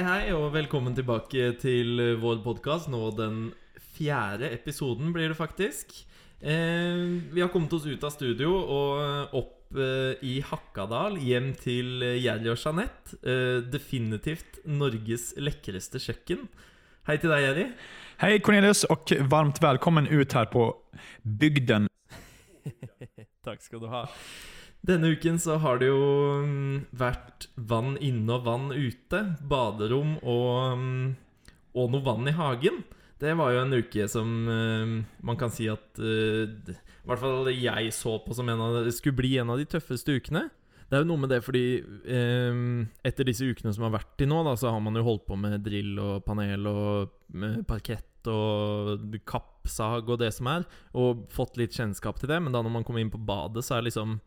Hei, hei, og velkommen tilbake til eh, vår podkast. Nå den fjerde episoden, blir det faktisk. Eh, vi har kommet oss ut av studio og opp eh, i Hakkadal, hjem til eh, Jerry og Jeanette. Eh, definitivt Norges lekreste kjøkken. Hei til deg, Jerry. Hei, Cornelius og varmt velkommen ut her på bygden. Takk skal du ha. Denne uken så har det jo mm, vært vann inne og vann ute. Baderom og, mm, og noe vann i hagen. Det var jo en uke som mm, man kan si at eh, I hvert fall jeg så på som en av skulle bli en av de tøffeste ukene. Det er jo noe med det fordi eh, etter disse ukene som har vært til nå, da, så har man jo holdt på med drill og panel og parkett og kappsag og det som er, og fått litt kjennskap til det. Men da når man kommer inn på badet, så er liksom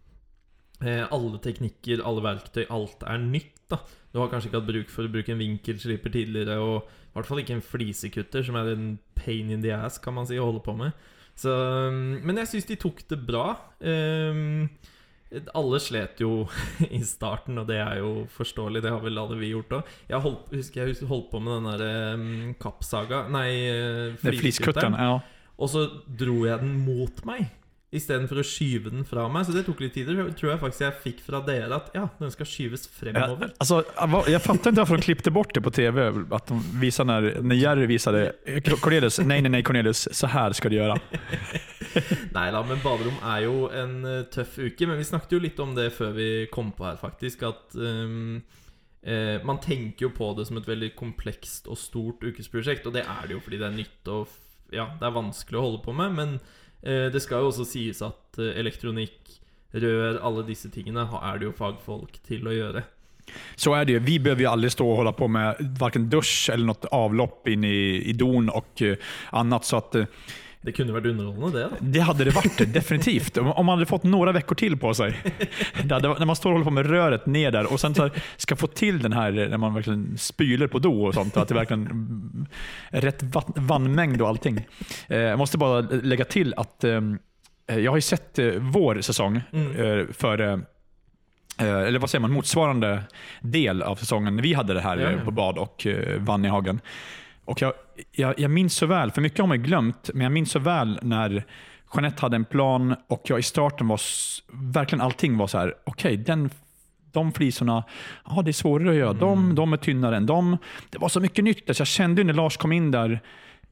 alle teknikker, alle verktøy, alt er nytt. da Du har kanskje ikke hatt bruk for å bruke en vinkelsliper tidligere, og i hvert fall ikke en flisekutter, som er en pain in the ass, kan man si, å holde på med. Så, mm, men jeg syns de tok det bra. Um, alle slet jo i starten, og det er jo forståelig. Det har vel alle vi gjort òg. Jeg holdt, husker jeg holdt på med den derre um, kappsaga Nei, eh, fliskuttern. Ja. og så dro jeg den mot meg istedenfor å skyve den fra meg. Så det tok litt tid. Tror jeg faktisk jeg fikk fra dere at ja, den skal skyves fremover. Ja, altså, jeg fatter ikke hvorfor de klippte bort det på tv. At de viser når, når Jerry det, Cornelius, nei, nei, nei, Cornelius, så her skal du gjøre. Nei da, men baderom er jo en eh, tøff uke. Men vi snakket jo litt om det før vi kom på her, faktisk. At um, eh, man tenker jo på det som et veldig komplekst og stort ukesprosjekt. Og det er det jo fordi det er nytt og ja, det er vanskelig å holde på med. Men det skal jo også sies at eh, elektronikk, rør, alle disse tingene er det jo fagfolk til å gjøre. Så er det jo, Vi bør vi alle stå og holde på med verken dusj eller noe avlopp inn i, i don og annet. Så at eh, Det kunne vært underholdende, det. da det hadde det vært, definitivt. Om man hadde fått noen uker til på seg. Det hade, när man står og holder på med røret ned der, og sen så skal få til den her Når man verkligen spyler på do og sånt. at det virkelig Rett vannmengd och allting. Jeg Jag måste legge til at jeg eh, har jo sett eh, vår sesong for eh, eh, eller hva sier man, motsvarende del av sesongen vi hadde det eh, ja. på bad och eh, vann i hagen. Och jag, jag, jag minns så väl, för mycket har man glömt, men jag minns så väl när Jeanette hade en plan och jag i starten var, verkligen allting var så här, okej, den de flisorna, ja det är svårare att göra. De, de är tynnare än dem. Det var så mycket nytt. Så jag kände ju när Lars kom in där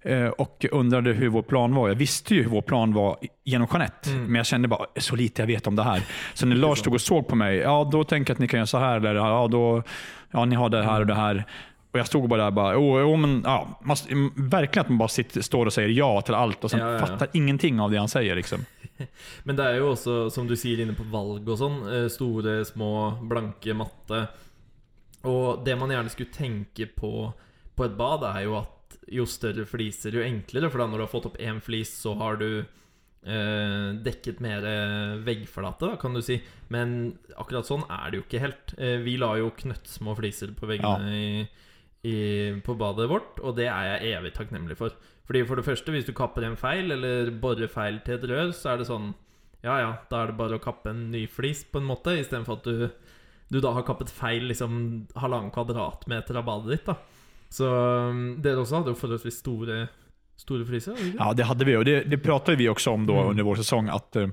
eh, och undrade hur vår plan var. Jag visste ju hur vår plan var genom Jeanette, men jag kände bara så lite jag vet om det här. Så när Lars stod och såg på mig, ja då tänker jag att ni kan göra så här, eller ja, då, ja ni har det här och det här. Och jag stod bara där bara, jo, jo men ja, man, verkligen att man bara sitter, står och säger ja till allt och sen Ja, ja, ja. fattar ingenting av det han säger. Liksom. Men det er jo også, som du sier, inne på valg og sånn. eh, Store, små, blanke, matte. Og det man gjerne skulle tenke på på et bad, er jo at jo større fliser, jo enklere. For da når du har fått opp en flis, så har du eh, dekket mer eh, veggflate, kan du si. Men akkurat sånn er det jo ikke helt. Eh, vi la jo knøttsmå fliser på veggene i, i, på badet vårt, og det er jeg evig takknemlig for. Fordi for det første, hvis du kapper en feil, eller borer feil til et rør, så er det sånn Ja ja, da er det bare å kappe en ny flis, på en måte, istedenfor at du, du da har kappet feil liksom halvannen kvadratmeter av badet ditt. da Så um, dere også hadde jo forholdsvis store, store fliser? hadde ikke? Ja, det hade vi och det, det pratade vi också om då Mm. under vår säsong. Att, eh,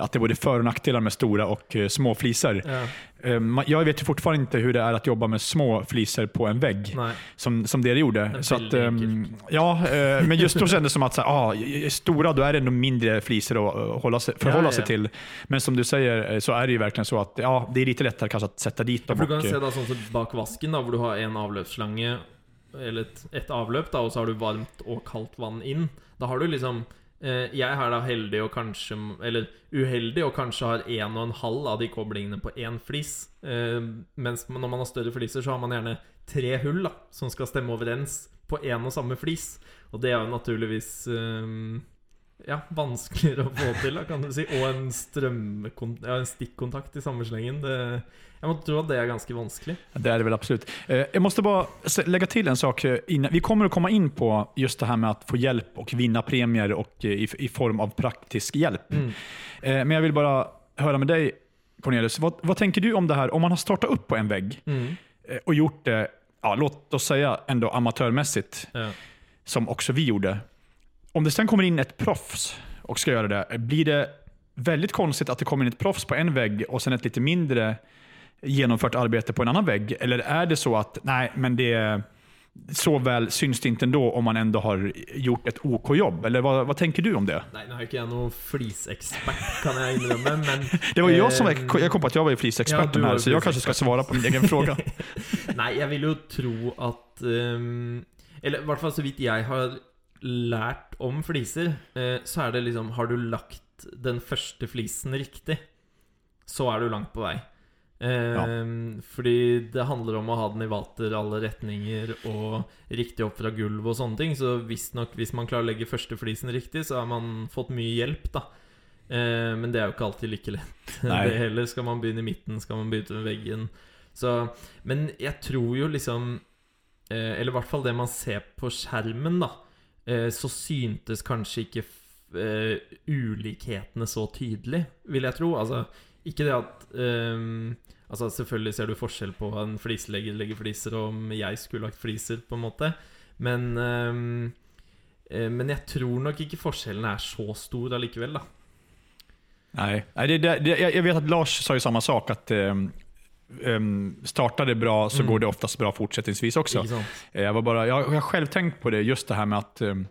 att det är både för och nackdelar med stora och eh, små fliser. Ja, Eh, jag vet fortfarande inte hur det är att jobba med små fliser på en vägg. nei. Som, som det gjorde. är Så att, ehm, ja, eh, men just då kändes det som att så här, ah, stora, då är det ändå mindre fliser att forholde hålla sig, förhålla Ja, sig till. Men som du säger eh, så är det ju verkligen så att ja, det är lite lättare kanske att sätta dit dem. du kan eh, se da sånn som bak vasken, da hvor du har en avløpsslange eller et, et avløp, da, og så har du varmt og kaldt vann inn. Da har du liksom eh, Jeg er da heldig og kanskje Eller uheldig og kanskje har en og en halv av de koblingene på én flis. Eh, mens når man har større fliser, så har man gjerne tre hull da som skal stemme overens på én og samme flis. Og det er jo naturligvis eh, ja, vanskeligere å få til, da, kan du si. Og en ja, en stikkontakt i samme slengen. Det, jeg må tro at det er ganske vanskelig. Det er det vel absolutt, jeg måtte bare legge til en sak. eh, Vi kommer å komme inn på just det her med å få hjelp og vinne premier och eh, i, i form av praktisk hjelp. Mm. Eh, Men jeg vil bare høre med deg, Cornelius. Hva, hva tenker du om det her? Om man har starta opp på en vegg Mm. og gjort det, ja, låt oss si amatørmessig, amatörmässigt, Ja. som også vi gjorde. Om det sen kommer in ett proffs och ska göra det, blir det väldigt konstigt att det kommer in ett proffs på en vägg och sen ett lite mindre genomfört arbete på en annan vägg? Eller är det så att, nej, men det så väl syns det inte ändå om man ändå har gjort ett OK-jobb? Eller vad, vad tänker du om det? Nei, nå er jo ikke jeg noen flisekspert, kan jeg innrømme, men Det var ju jag som var, jag kom på att jag var ju Ja, flisexperten här, så jag kanske ska svare svara på min egen fråga. Nei, jeg vil jo tro at Um, Eller i hvert fall så vidt jeg har lært om fliser, eh, så er det liksom Har du lagt den første flisen riktig, så er du langt på vei. Ja. Fordi det handler om å ha den i vater, alle retninger og riktig opp fra gulv og sånne ting. Så visstnok, hvis man klarer å legge første flisen riktig, så har man fått mye hjelp, da. Eh, men det er jo ikke alltid like lett. Nei. Det heller. Skal man begynne i midten, skal man begynne med veggen. Så, men jeg tror jo liksom eh, Eller i hvert fall det man ser på skjermen, da. Eh, så syntes kanskje ikke eh, ulikhetene så tydelig, vil jeg tro. Altså, ikke det at um, Altså Selvfølgelig ser du forskjell på en flislegger legger fliser, og om jeg skulle lagt fliser, på en måte. Men um, Men jeg tror nok ikke forskjellen er så stor allikevel, da. Nei. Det, det, det, jag vet at Lars sa jo samme sak, att um, startar det bra så Mm. går det oftast bra fortsättningsvis också. Eh, Jag, var bara, jag, jag har själv tänkt på det, just det här med att, um,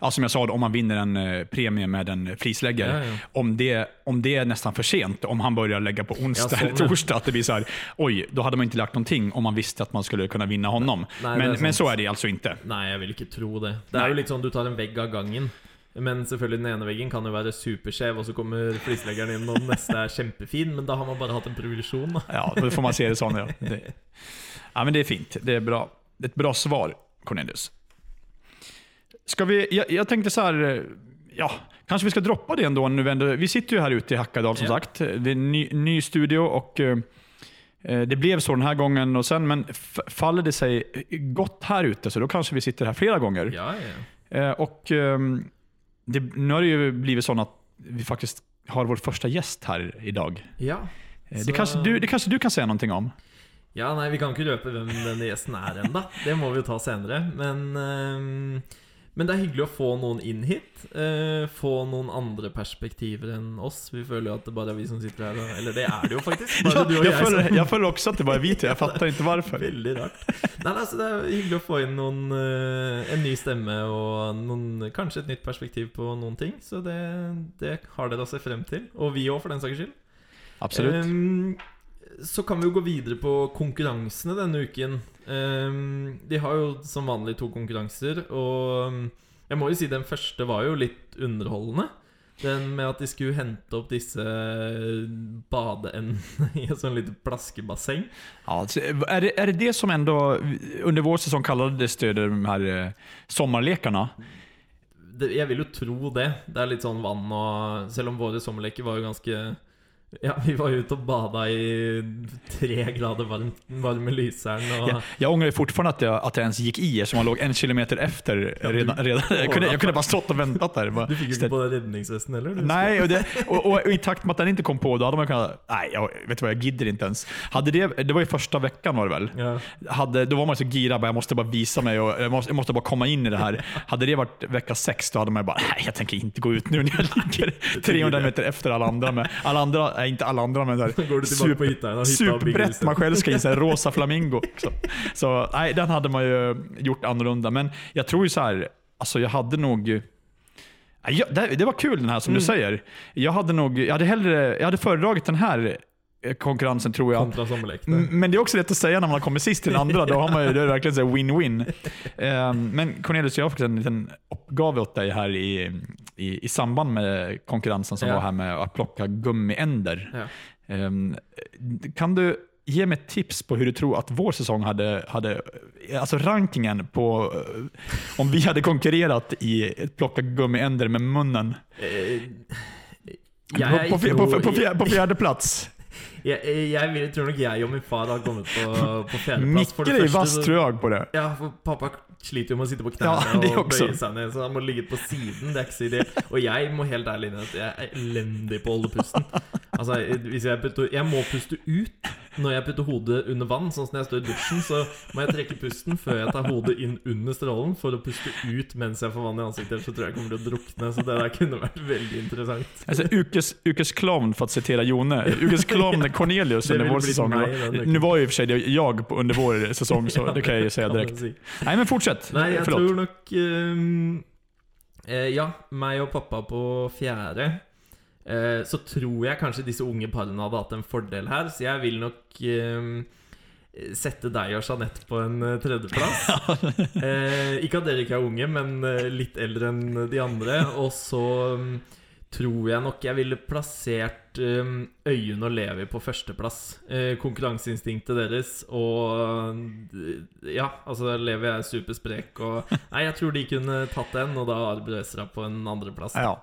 ja, som jag sa, om man vinner en eh, premie med en frisläggare. Ja, ja. Om, det, om det är nästan för sent, om han börjar lägga på onsdag eller torsdag, att det blir så här, oj, då hade man inte lagt någonting om man visste att man skulle kunna vinna honom. Nej, men, men så är det alltså inte. Nei, jeg vil ikke tro det. Det Nei. jo litt sånn du tar en vegg av gangen. Men selvfølgelig den ene veggen kan jo være superskjev, og så kommer flisleggeren inn, og den neste er kjempefin. Men da har man bare hatt en progresjon, da. Ja, det får man se det sånn, Ja. Det, ja, men det er fint. Det er bra. det er et bra svar, Cornelius. Skal vi, Jeg, jeg tenkte så eh, ja, kanskje vi skal droppe det ändå. Vi sitter jo her ute i Hackadal som Ja. sagt. Det er ny, ny studio og eh, eh, det blev så den här gången. Och sen, men faller det seg godt her ute så da kanskje vi sitter her flere ganger. Ja, ja. Eh, og, ehm, det, Nu har det ju blivit sånn at vi faktisk har vår gjest her i dag. ja. Eh, Så- Det kanskje du, det kanskje du kan si noe om? Ja, nei, vi kan ikke røpe hvem denne gjesten er ennå. Det må vi jo ta senere. Men, ehm, men det er hyggelig å få noen inn hit. eh, få noen andre perspektiver enn oss. Vi føler jo at det bare er vi som sitter her. og- Eller det er det jo faktisk. Bare Ja, du og jeg, jeg som- jeg føler også at det bare er vi to. Jeg fatter ikke hvorfor. Veldig rart. Nei, altså, det er hyggelig å få inn noen, eh, en ny stemme og noen, kanskje et nytt perspektiv på noen ting. Så det, det har dere å se frem til. Og vi òg, for den saks skyld. Absolutt. Ehm, så kan vi jo gå videre på konkurransene denne uken. Ehm, de har jo som vanlig to konkurranser, og ehm, jeg må jo si den første var jo litt underholdende. Den med at de skulle hente opp disse badeendene i et sånn lite plaskebasseng. Ja, er, är, det, är det det som enda under vår sesong kaller det de her sommerlekene? Jeg vil jo tro det. Det er litt sånn vann og Selv om våre sommerleker var jo ganske Ja, vi var ute og bada i tre grader varm, varme lyseren og Ja, jeg angrer fortsatt at, att jag, att ens gikk i som man låg en kilometer efter. Ja, redan, du- redan. Jag, kunde, jag kunde bara stått og ventet der. Bare, Du fikk ikke på redningsvesten heller? du. og, och, det, og, og, og, i takt med at den ikke kom på, da hadde man kunnet Nei, jeg, vet du hva, jeg gidder ikke ens. Hade det, det var jo første vekken, var det vel? Ja. Hade, då var man så gira Jeg måtte bare vise meg mig och jag måste, jag måste bara komma in i det her. Hadde det vært uke seks, da hadde man bare Nei, jeg tenker ikke inte gå ut nu når jeg ligger 300 meter efter alle andre. Med, alle andra, nej inte alla andra, men på hytta? hytta superbrett man själv ska in, så här, rosa flamingo. Så, Så nej, den hade man ju gjort annorlunda. Men jag tror ju så här, alltså jag hade nog... ja, det, det var kul den här som du säger. Jag hade nog, jag hade hellre, jag hade föredragit den här eh, konkurrensen tror jag. Men det är också lätt att säga när man har kommit sist till den andra. Då har man ju, det är verkligen win-win. Eh, Men Cornelius, jag har faktiskt en liten uppgave åt dig här i, i, i samband med konkurrensen som Ja. var här med att plocka gummiänder. Ja. Eh, Kan du ge mig tips på hur du tror att vår säsong hade, hade alltså rankingen på eh, om vi hade konkurrerat i plocka gummiänder med munnen? Eh, jeg er på, på, på, på, på fjärde plats. Jeg, jeg jeg, tror nok jeg og min far har kommet på, på fjerdeplass. Mikkel det vass jeg på det. Ja, for pappa sliter jo med å sitte på knærne ja, og bøye seg ned, så han må ligge på siden. Det er ikke så ideelt. Og jeg må helt ærlig innrømme at jeg er elendig på å holde pusten. Altså, hvis jeg, putter, jeg må puste ut når jeg putter hodet under vann. Sånn som når jeg står i dusjen, så må jeg trekke pusten før jeg tar hodet inn under strålen for å puste ut mens jeg får vann i ansiktet. Så tror jeg jeg kommer til å drukne. Så det der kunne vært veldig interessant. Altså, Ukes, Ukes klovn, for å sitere Jone. Ukes klovn är Cornelius under vår sesong. Nu var jo i och för sig det jag under vår säsong, så det kan jag ju säga direkte Nei, direkt. Nej men fortsätt. Nei, jeg Forlåt. tror nok um, eh, Ja, meg og pappa på fjerde. Eh, så tror jeg kanskje disse unge parene hadde hatt en fordel her, så jeg vil nok um, sette deg og Jeanette på en eh, tredjeplass. eh, ikke at dere ikke er unge, men eh, litt eldre enn de andre. Og så mm, tror jeg nok jeg ville plassert um, Øyunn og Levi på førsteplass. Uh, konkurranseinstinktet deres og eh, Ja, altså Levi er supersprek og Nei, jeg tror de kunne tatt den, og da Arbrøsra på en andreplass. Ja.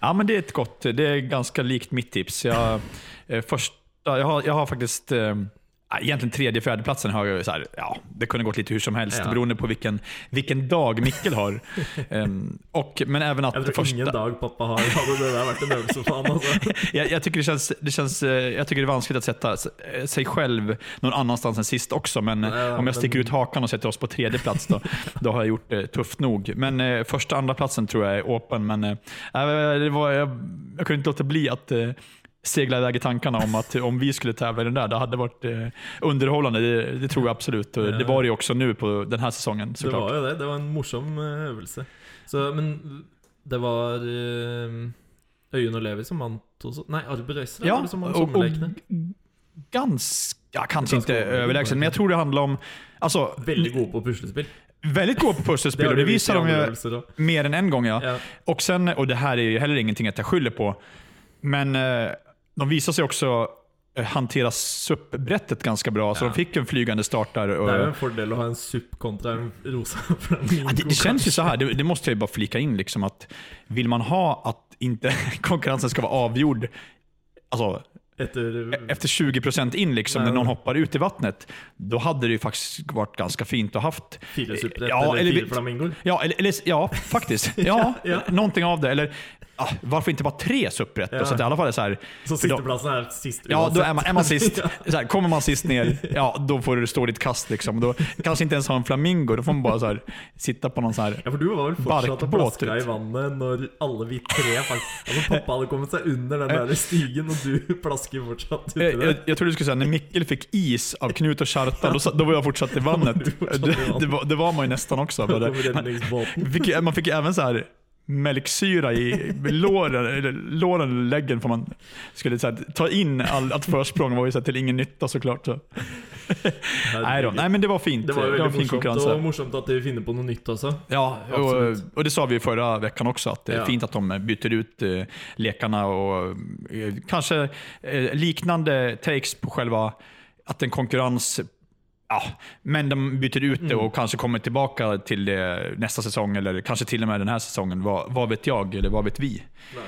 ja, men det er et godt det er ganske likt mitt tips. Jeg, først, första, jag, har, jeg har faktisk eh, egentligen tredje, fjärde platsen har jag så här, ja, det kunde gått lite hur som helst Ja. beroende på vilken, vilken dag Mikkel har. um, och, men även att Jeg tror första, ingen dag pappa har hadde det der vært en øvelse for han. Altså. jag, jag, tycker det känns, det känns, sette jag tycker det är vanskligt att sätta eh, sig själv någon annanstans än sist också. Men eh, Ja, om jag men- ut hakan och sätter oss på tredje plats då, då har jag gjort det tufft nog. Men eh, första andra platsen tror jag är åpen. Men eh, det var, jag, jag kunde inte låta bli att eh, segla iväg i tankarna om att om vi skulle tävla i den där, det hade varit eh, underhållande. Det, det tror jag absolut. Och Ja. det var det ju också nu på den här säsongen Det såklart. var jo det. Det var en morsom eh, øvelse. Så, men det var eh, Øyunn og Levi som vant også. Nei, Arbrøsra Ja, var det som vant sommerlekene. Ganske ja, Kanskje ganske ikke överlägsen, men jeg tror det handler om altså, Veldig gode på puslespill. väldigt god på pusselspel och det viser visar de ju mer än en gång. Ja. Ja. Och, sen, och det här är ju heller ingenting att jag skyller på, men eh, de visar sig också eh, hantera SUP-brettet ganska bra, så de fick en flygande start där. Och, Det er en fordel å ha en SUP kontra en rosa. Ja, det, det känns ju så här, det, det måste jag ju bara flika in, liksom, att vill man ha att inte konkurrensen ska vara avgjord alltså, Etter efter 20% in liksom, när Nej. någon hoppar ut i vattnet, då hade det ju faktiskt varit ganska fint att haft fire supprett Ja, eller, eller fire. Ja, eller, eller, ja faktiskt. Ja, Ja. Någonting av det. Eller ah, varför inte bara tre SUP-rätt? Ja. Så att i alla fall är så här. Så för sisteplassen er sist Ja, då är man, är man sist. Så här, kommer man sist ner, ja, då får du stå ditt kast. Liksom. Då kanske inte ens ha en flamingo, då får man bara så här, sitta på någon så här... Ja, for du var vel fortsatt Barkbåt plaska i vannet når alle vi tre faktisk Alltså, Pappa hadde kommet seg under den der stigen, och du plasker fortsatt uti Jag, jag, jag tror du skulle säga när Mikkel fick is av Knut och Kjartan, då, då var jag fortsatt i vannet. Det, det, var, det var man ju nästan också. Fick, man fick ju även så här melksyra i låren, eller låren for läggen för man skulle så här, ta in all, allt försprång var ju så här, till ingen nytta såklart. Så. Nei, da. Nei, men det var fint. Det var det var fin morsomt, konkurrens. var morsomt at de finner på noe nytt også. Ja, og, och, och det sa vi forrige uke også, at att det er Ja. fint at de byter ut uh, lekene og uh, kanskje uh, liknande takes på selve at en konkurrens Ja, men de byter ut det og och kanske kommer tillbaka till det nästa säsong eller kanske till och med den här säsongen. Vad, vad vet jag eller vad vet vi? Eh,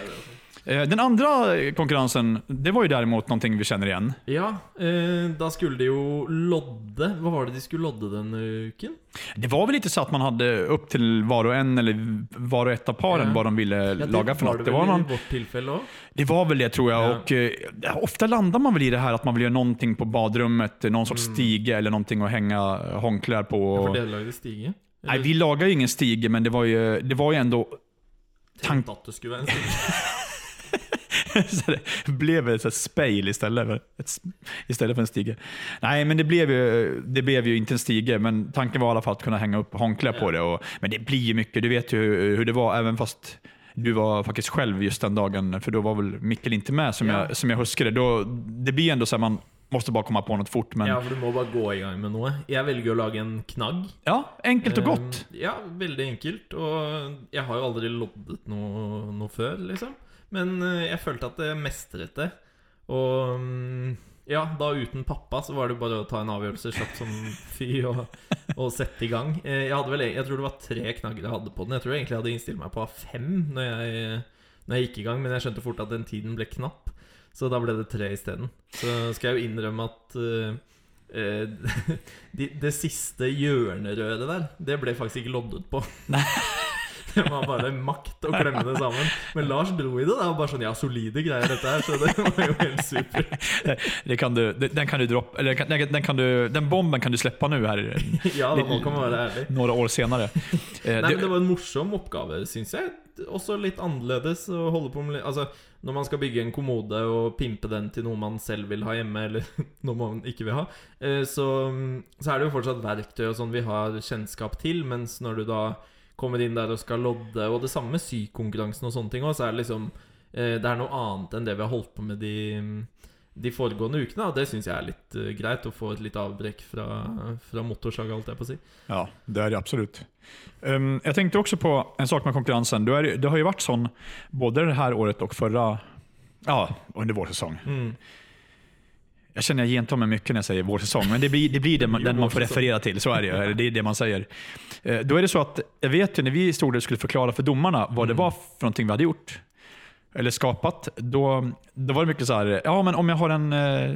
Den andra konkurransen, det var ju däremot någonting vi känner igen. Ja, eh, da skulle de jo lodde. Hva var det de skulle lodde denne uken? Det var vel ikke så at man hadde opp til var og en eller var og ett av paren Ja. de ville Ja, for noe var det var vel i vårt tilfelle òg. Det var vel det tror jeg. Ja. Och, eh, ofta landar man vel i det her at man vil gjøre noe på badrummet, noen sorts Mm. stige eller noe å henge håndklær på. For dere lagde stige? Nei, vi laga jo ingen stige, men det var jo, det var jo ändå... Tenkte at det skulle være en stige. så det blev ett speil istället för, ett, istället för en stige. Nej, men det blev, ju, det blev ju inte en stige, men tanken var i alla fall att kunna hänga upp hångkläder på det. Och, men det blir ju mycket, du vet ju hur, hur det var, även fast du var faktiskt själv just den dagen, för då var väl Mikkel inte med som, Ja. jag, som jag huskar det. Då, det blir ändå så här, man måste bara komma på något fort. Men Ja, for du må bare gå i gang med noe. Jeg velger å lage en knagg. Ja, enkelt och godt. gott. Ja, veldig enkelt. Og jeg har jo aldri loddet noe, noe før, liksom. Men eh, jeg følte at jeg mestret det. Og mm, ja, da uten pappa så var det bare å ta en avgjørelse kjapt som fy og, og sette i gang. Eh, Jeg hadde vel, jeg tror det var tre knagger jeg hadde på den. Jeg tror egentlig jeg hadde innstilt meg på fem når jeg, når jeg gikk i gang, men jeg skjønte fort at den tiden ble knapp. Så da ble det tre isteden. Så skal jeg jo innrømme at uh, eh, de, det siste hjørnerøret der, det ble faktisk ikke loddet på. Det var bare makt å klemme det sammen. Men Lars dro i det. Det var bare sånn Ja, solide greier, dette her. Så det var jo helt supert. Det kan du, det- den kan du droppe eller den, den, kan du, den bomben kan du slippe nå, her Ja, da nå kan man være ærlig. Noen år senare. Eh, Nei, men det, var en morsom oppgave, syns jeg. Også litt annerledes å holde på med Altså, når man skal bygge en kommode og pimpe den til noe man selv vil ha hjemme, eller noe man ikke vil ha, eh, så, så er det jo fortsatt verktøy og sånn vi har kjennskap til, mens når du da kommer inn der og skal lodde, og det samme med sykonkurransen og sånne ting òg, så er det liksom eh, Det er noe annet enn det vi har holdt på med de de foregående ukene, og det syns jeg er litt eh, greit. Å få et litt avbrekk fra, fra motorsaga, holdt jeg på å si. ja, det er det absolutt. Um, jeg tenkte også på en sak med konkurransen. Du er, det har jo vært sånn både det her året og forra ja, under vår sesong. Mm. Jeg kjenner jeg gjentar meg mye når jeg sier vår sesong, men det blir, det blir det man, Jo, den man får referere til. Så er det jo, Det er det man säger. Eh, Då är det så att, jag vet ju när vi stod där och skulle förklara för domarna vad det Mm. var för någonting vi hade gjort, eller skapat, då, då var det mycket så här, ja men om jag har en eh,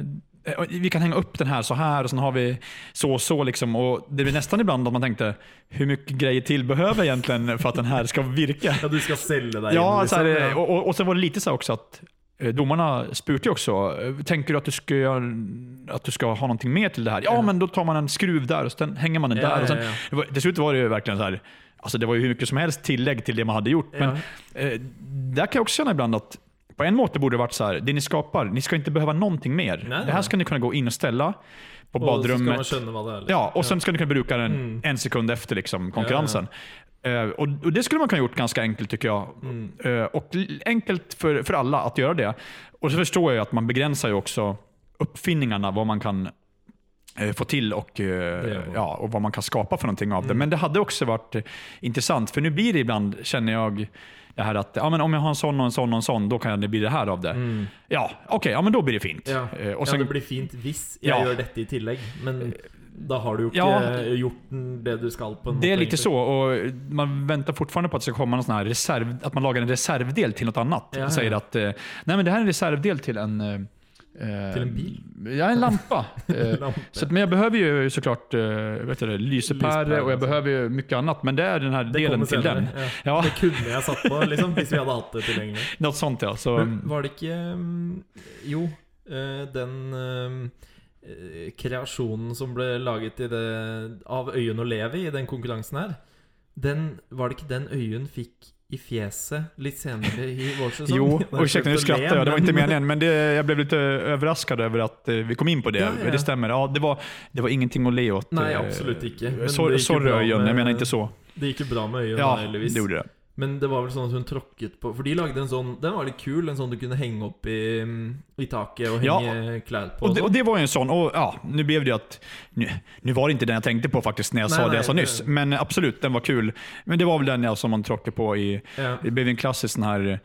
vi kan hänga upp den här så här och sen har vi så och så. Liksom. Och det blir nästan ibland att man tänkte, hur mycket grejer till behöver jag egentligen för att den här ska virka? Ja, du skal selge den. Ja, så här. Och, och, och sen var det lite så också att eh, domarna spurte ju också, eh, tänker du att du, ska, göra- att du ska ha någonting mer till det här? Ja, men då tar man en skruv där och sen hänger man den där. Och sen. Det var, dessutom var det ju verkligen så här, alltså det var ju hur mycket som helst tillägg till det man hade gjort. Men eh, där kan jag också känna ibland att på en måte borde det varit så här, det ni skapar, ni ska inte behöva någonting mer. Nej, det här ska ni kunna gå in och ställa på Og så skal badrummet. man skjønne hva det är. liksom. Ja, och sen ska ni kunna bruka den Mm. en sekund efter liksom, konkurrensen. Eh, och, och Det skulle man kunna gjort ganska enkelt tycker jag. Mm. Uh, och enkelt för, för alla att göra det. Och så förstår jag ju att man begränsar ju också uppfinningarna, vad man kan eh, få till och, ja, och vad man kan skapa för någonting av det. Mm. Men det hade också varit intressant, för nu blir det ibland, känner jag, det här att ja, men om jag har en sånn og en sånn og en sånn, da kan det bli det här av det. Mm. Ja, okej, ja, men da blir det fint. Ja. Eh, sen, ja, det blir fint hvis jeg Ja. gjør dette i tillegg, men da har du jo ikke Ja. gjort det du skal. på en Det är måte, er litt så og man venter fortsatt på at det skal komme en reserv, at man lager en reservdel til noe annet. Ja, ja. Sier at nei, men det her er en reservdel til en... eh, Till en bil? Ja, en lampa. Eh, Lampe. så att, men jag behöver ju såklart eh, vet du, lysepärre och jag behöver ju mycket annat. Men det är den här Det delen till den. Ja. Ja, Det kunne jeg satt på, liksom, hvis vi hadde hatt det tilgjengelig. något sånt ja. Så, Men var det ikke mm, Jo, den kreasjonen som ble laget i det, av Øyen og leve i den konkurransen her, den, var det ikke den Øyen fikk i fjeset litt senere i vår sesong? Jo, og ursäkta nu skrattar jag. Det var inte meningen. Men det, jag blev lite överraskad över att eh, vi kom in på det. Ja, ja. Det stämmer. Ja, det, var, det var ingenting att le åt. Nei, absolutt absolut icke. Men Sorry, sorry Öjen, med- jag så. Det gikk jo bra med Øyunn, Ja, heldigvis. det gjorde det. Men det var vel sånn at hun tråkket på For de lagde en sånn Den var litt kul, en sånn du kunne henge opp i, i taket og Ja. henge klær på. Och det, og det var jo en sånn. Og ja, nu ble det at Nå var det ikke den jeg tenkte på faktisk når jeg nei, sa det jeg sa det- nyss. Men absolut, den var kul. Men det var vel den jag som man tråkket på i, ja, det ble en klassisk sånn her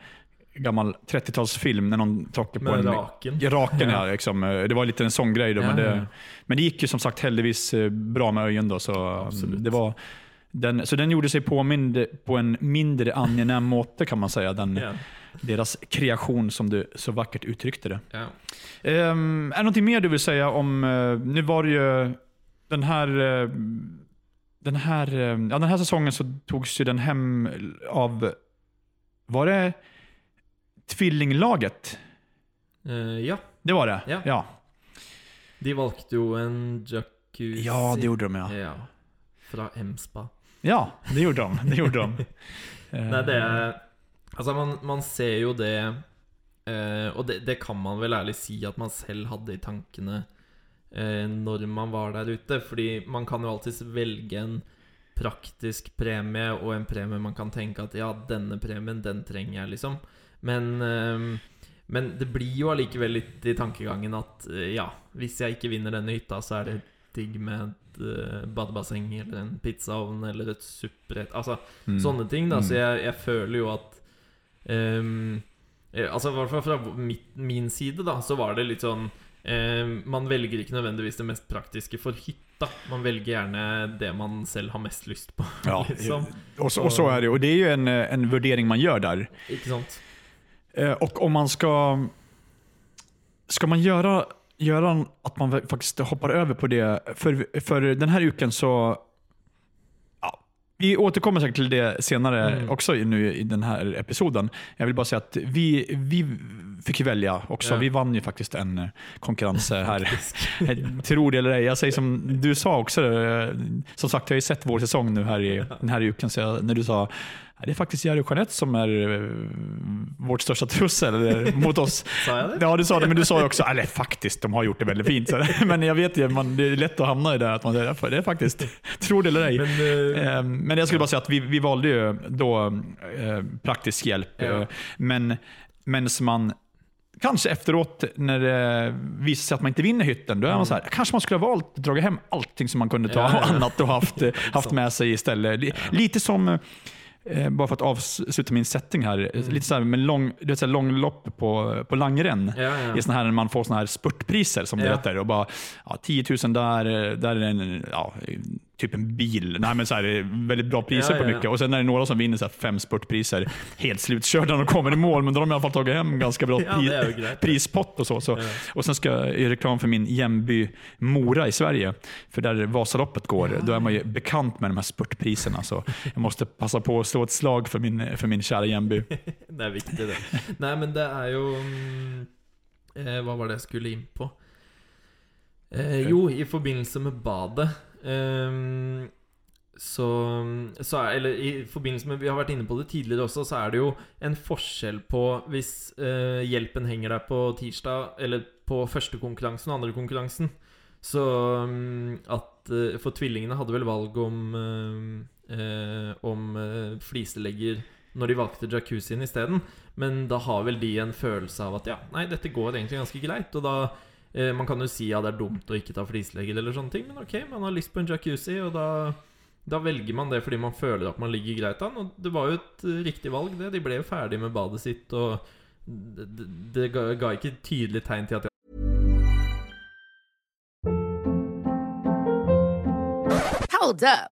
gammel 30-talsfilm Når noen tråkker på med en raken. Raken ja. her, liksom. Det var litt en sånn greie. då. Ja, men, det, ja. men det gikk jo som sagt heldigvis eh, bra med øynene, då. Så Absolutt. det var, den, så den gjorde seg påmind på en mindre angenäm måte kan man säga. Yeah. Deres Deras kreation som du så vackert uttrykte det. Yeah. Um, er det noe mer du vil si om, uh, nu var det jo den her uh, den här, uh, ja, den här säsongen så togs ju den hem av, var det tvillinglaget? Uh, ja, Det var det? Ja. ja. de valgte jo en jacuzzi Ja, det gjorde de ja. Ja. Fra Emspa. Ja, det gjorde han. Det gjorde de. Eh, Nei, det er Altså, man, man ser jo det eh, Og det, det kan man vel ærlig si at man selv hadde i tankene eh, når man var der ute. Fordi man kan jo alltids velge en praktisk premie og en premie man kan tenke at ja, denne premien, den trenger jeg, liksom. Men, eh, men det blir jo allikevel litt i tankegangen at eh, ja, hvis jeg ikke vinner denne hytta, så er det digg med et uh, badebasseng eller en pizzaovn eller et supperett Altså Mm. sånne ting, da. Så Mm. jeg, jeg føler jo at eh, Altså i hvert fall fra mitt, min side, da, så var det litt sånn ehm, Man velger ikke nødvendigvis det mest praktiske for hytta. Man velger gjerne det man selv har mest lyst på. Ja, liksom. og, så, og så er det. Og det er jo en, eh, en vurdering man gjør der. Ikke sant? Eh, og om man skal Skal man göra, göra att man faktiskt hoppar över på det, för, för den här uken så... Ja, vi återkommer säkert till det senare Mm. också nu i den här episoden. Jag vill bara säga att vi, vi fick välja också. Ja. Vi vann ju faktiskt en eh, konkurrens här. Tror det eller ej. Jag säger som du sa också. eh, Som sagt, jag har ju sett vår säsong nu här i den här uken. Så jag, när du sa "Nej, det är faktiskt Jerry och Jeanette som är eh, vårt största trussel eller, mot oss. Sa jag det? Ja, du sa det, men du sa ju också, eller faktiskt, de har gjort det väldigt fint. Men jag vet ju, man, det är lätt att hamna i det att man säger, det är faktiskt, tro det eller ej. Men, eh, Eh, Men jag skulle bara säga att vi, vi valde ju då eh, praktisk hjälp. Ja. Eh, Men, men som man Kanske efteråt när det visar sig att man inte vinner hytten, då är man så här, kanske man skulle ha valt att dra hem allting som man kunde ta och annat och haft, eh, haft med sig istället. Li- Lite som, eh, for å avslutte min setting her. Mm. Litt sånn med lang, du vet, här på, på langrenn. ja, ja. I man får sånne her spurtpriser som det Ja. heter. Og bare ja, 10 000 der, der er en, ja, typ en bil. Nej, men så här, väldigt bra priser Ja, på ja, ja. mycket. Och sen är det några som vinner så här fem spurtpriser. Helt slutkörda när de kommer i mål, men då har de i alla fall tagit hem ganska bra Ja, pri- prispott och så. så. Ja. Och sen ska jag göra reklam för min jämby Mora i Sverige. För där Vasaloppet går, då är man ju bekant med de här spurtpriserna. Så jag måste passa på att slå ett slag för min, för min kära jämby. Det er viktig, det. Nei, men det er jo mm, eh, Hva var det jeg skulle inn på? Eh, jo, i forbindelse med badet ehm, så, så er, Eller i forbindelse med Vi har vært inne på det tidligere også, så er det jo en forskjell på hvis uh, hjelpen henger der på tirsdag, eller på første konkurransen og andre konkurransen. Så um, at uh, For tvillingene hadde vel valg om uh, Om fliselegger når de valgte jacuzzien isteden. Men da har vel de en følelse av at ja, nei, dette går egentlig ganske greit. Og da eh, Man kan jo si ja, det er dumt å ikke ta flislegger eller sånne ting, men ok, man har lyst på en jacuzzi, og da da velger man det fordi man føler at man ligger greit an. Og det var jo et eh, riktig valg, det. De ble jo ferdig med badet sitt, og det, det ga, ga ikke tydelig tegn til at Hold up.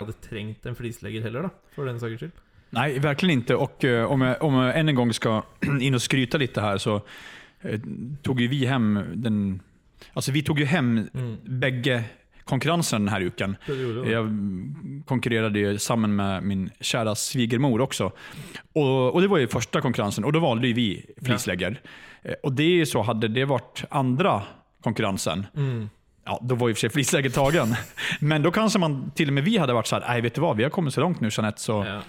Hadde trengt en flislegger heller, da. For den saks skyld. Nej, verkligen inte. Och eh, om, jag, om jag än en gång ska in och skryta lite här så eh, tog ju vi hem den... Alltså vi tog ju hem Mm. bägge konkurrenserna den här uken. Jag konkurrerade ju med min kära svigermor också. Och, och Det var ju första konkurrensen och då valde ju vi flislegger. Ja. Och det är så, hade det varit andra konkurrensen, Mm. Ja, då var ju i och för sig flisläget tagen. Men då kanske man, till och med vi hade varit så här, nej vet du vad, vi har kommit så långt nu Jeanette, så Ja.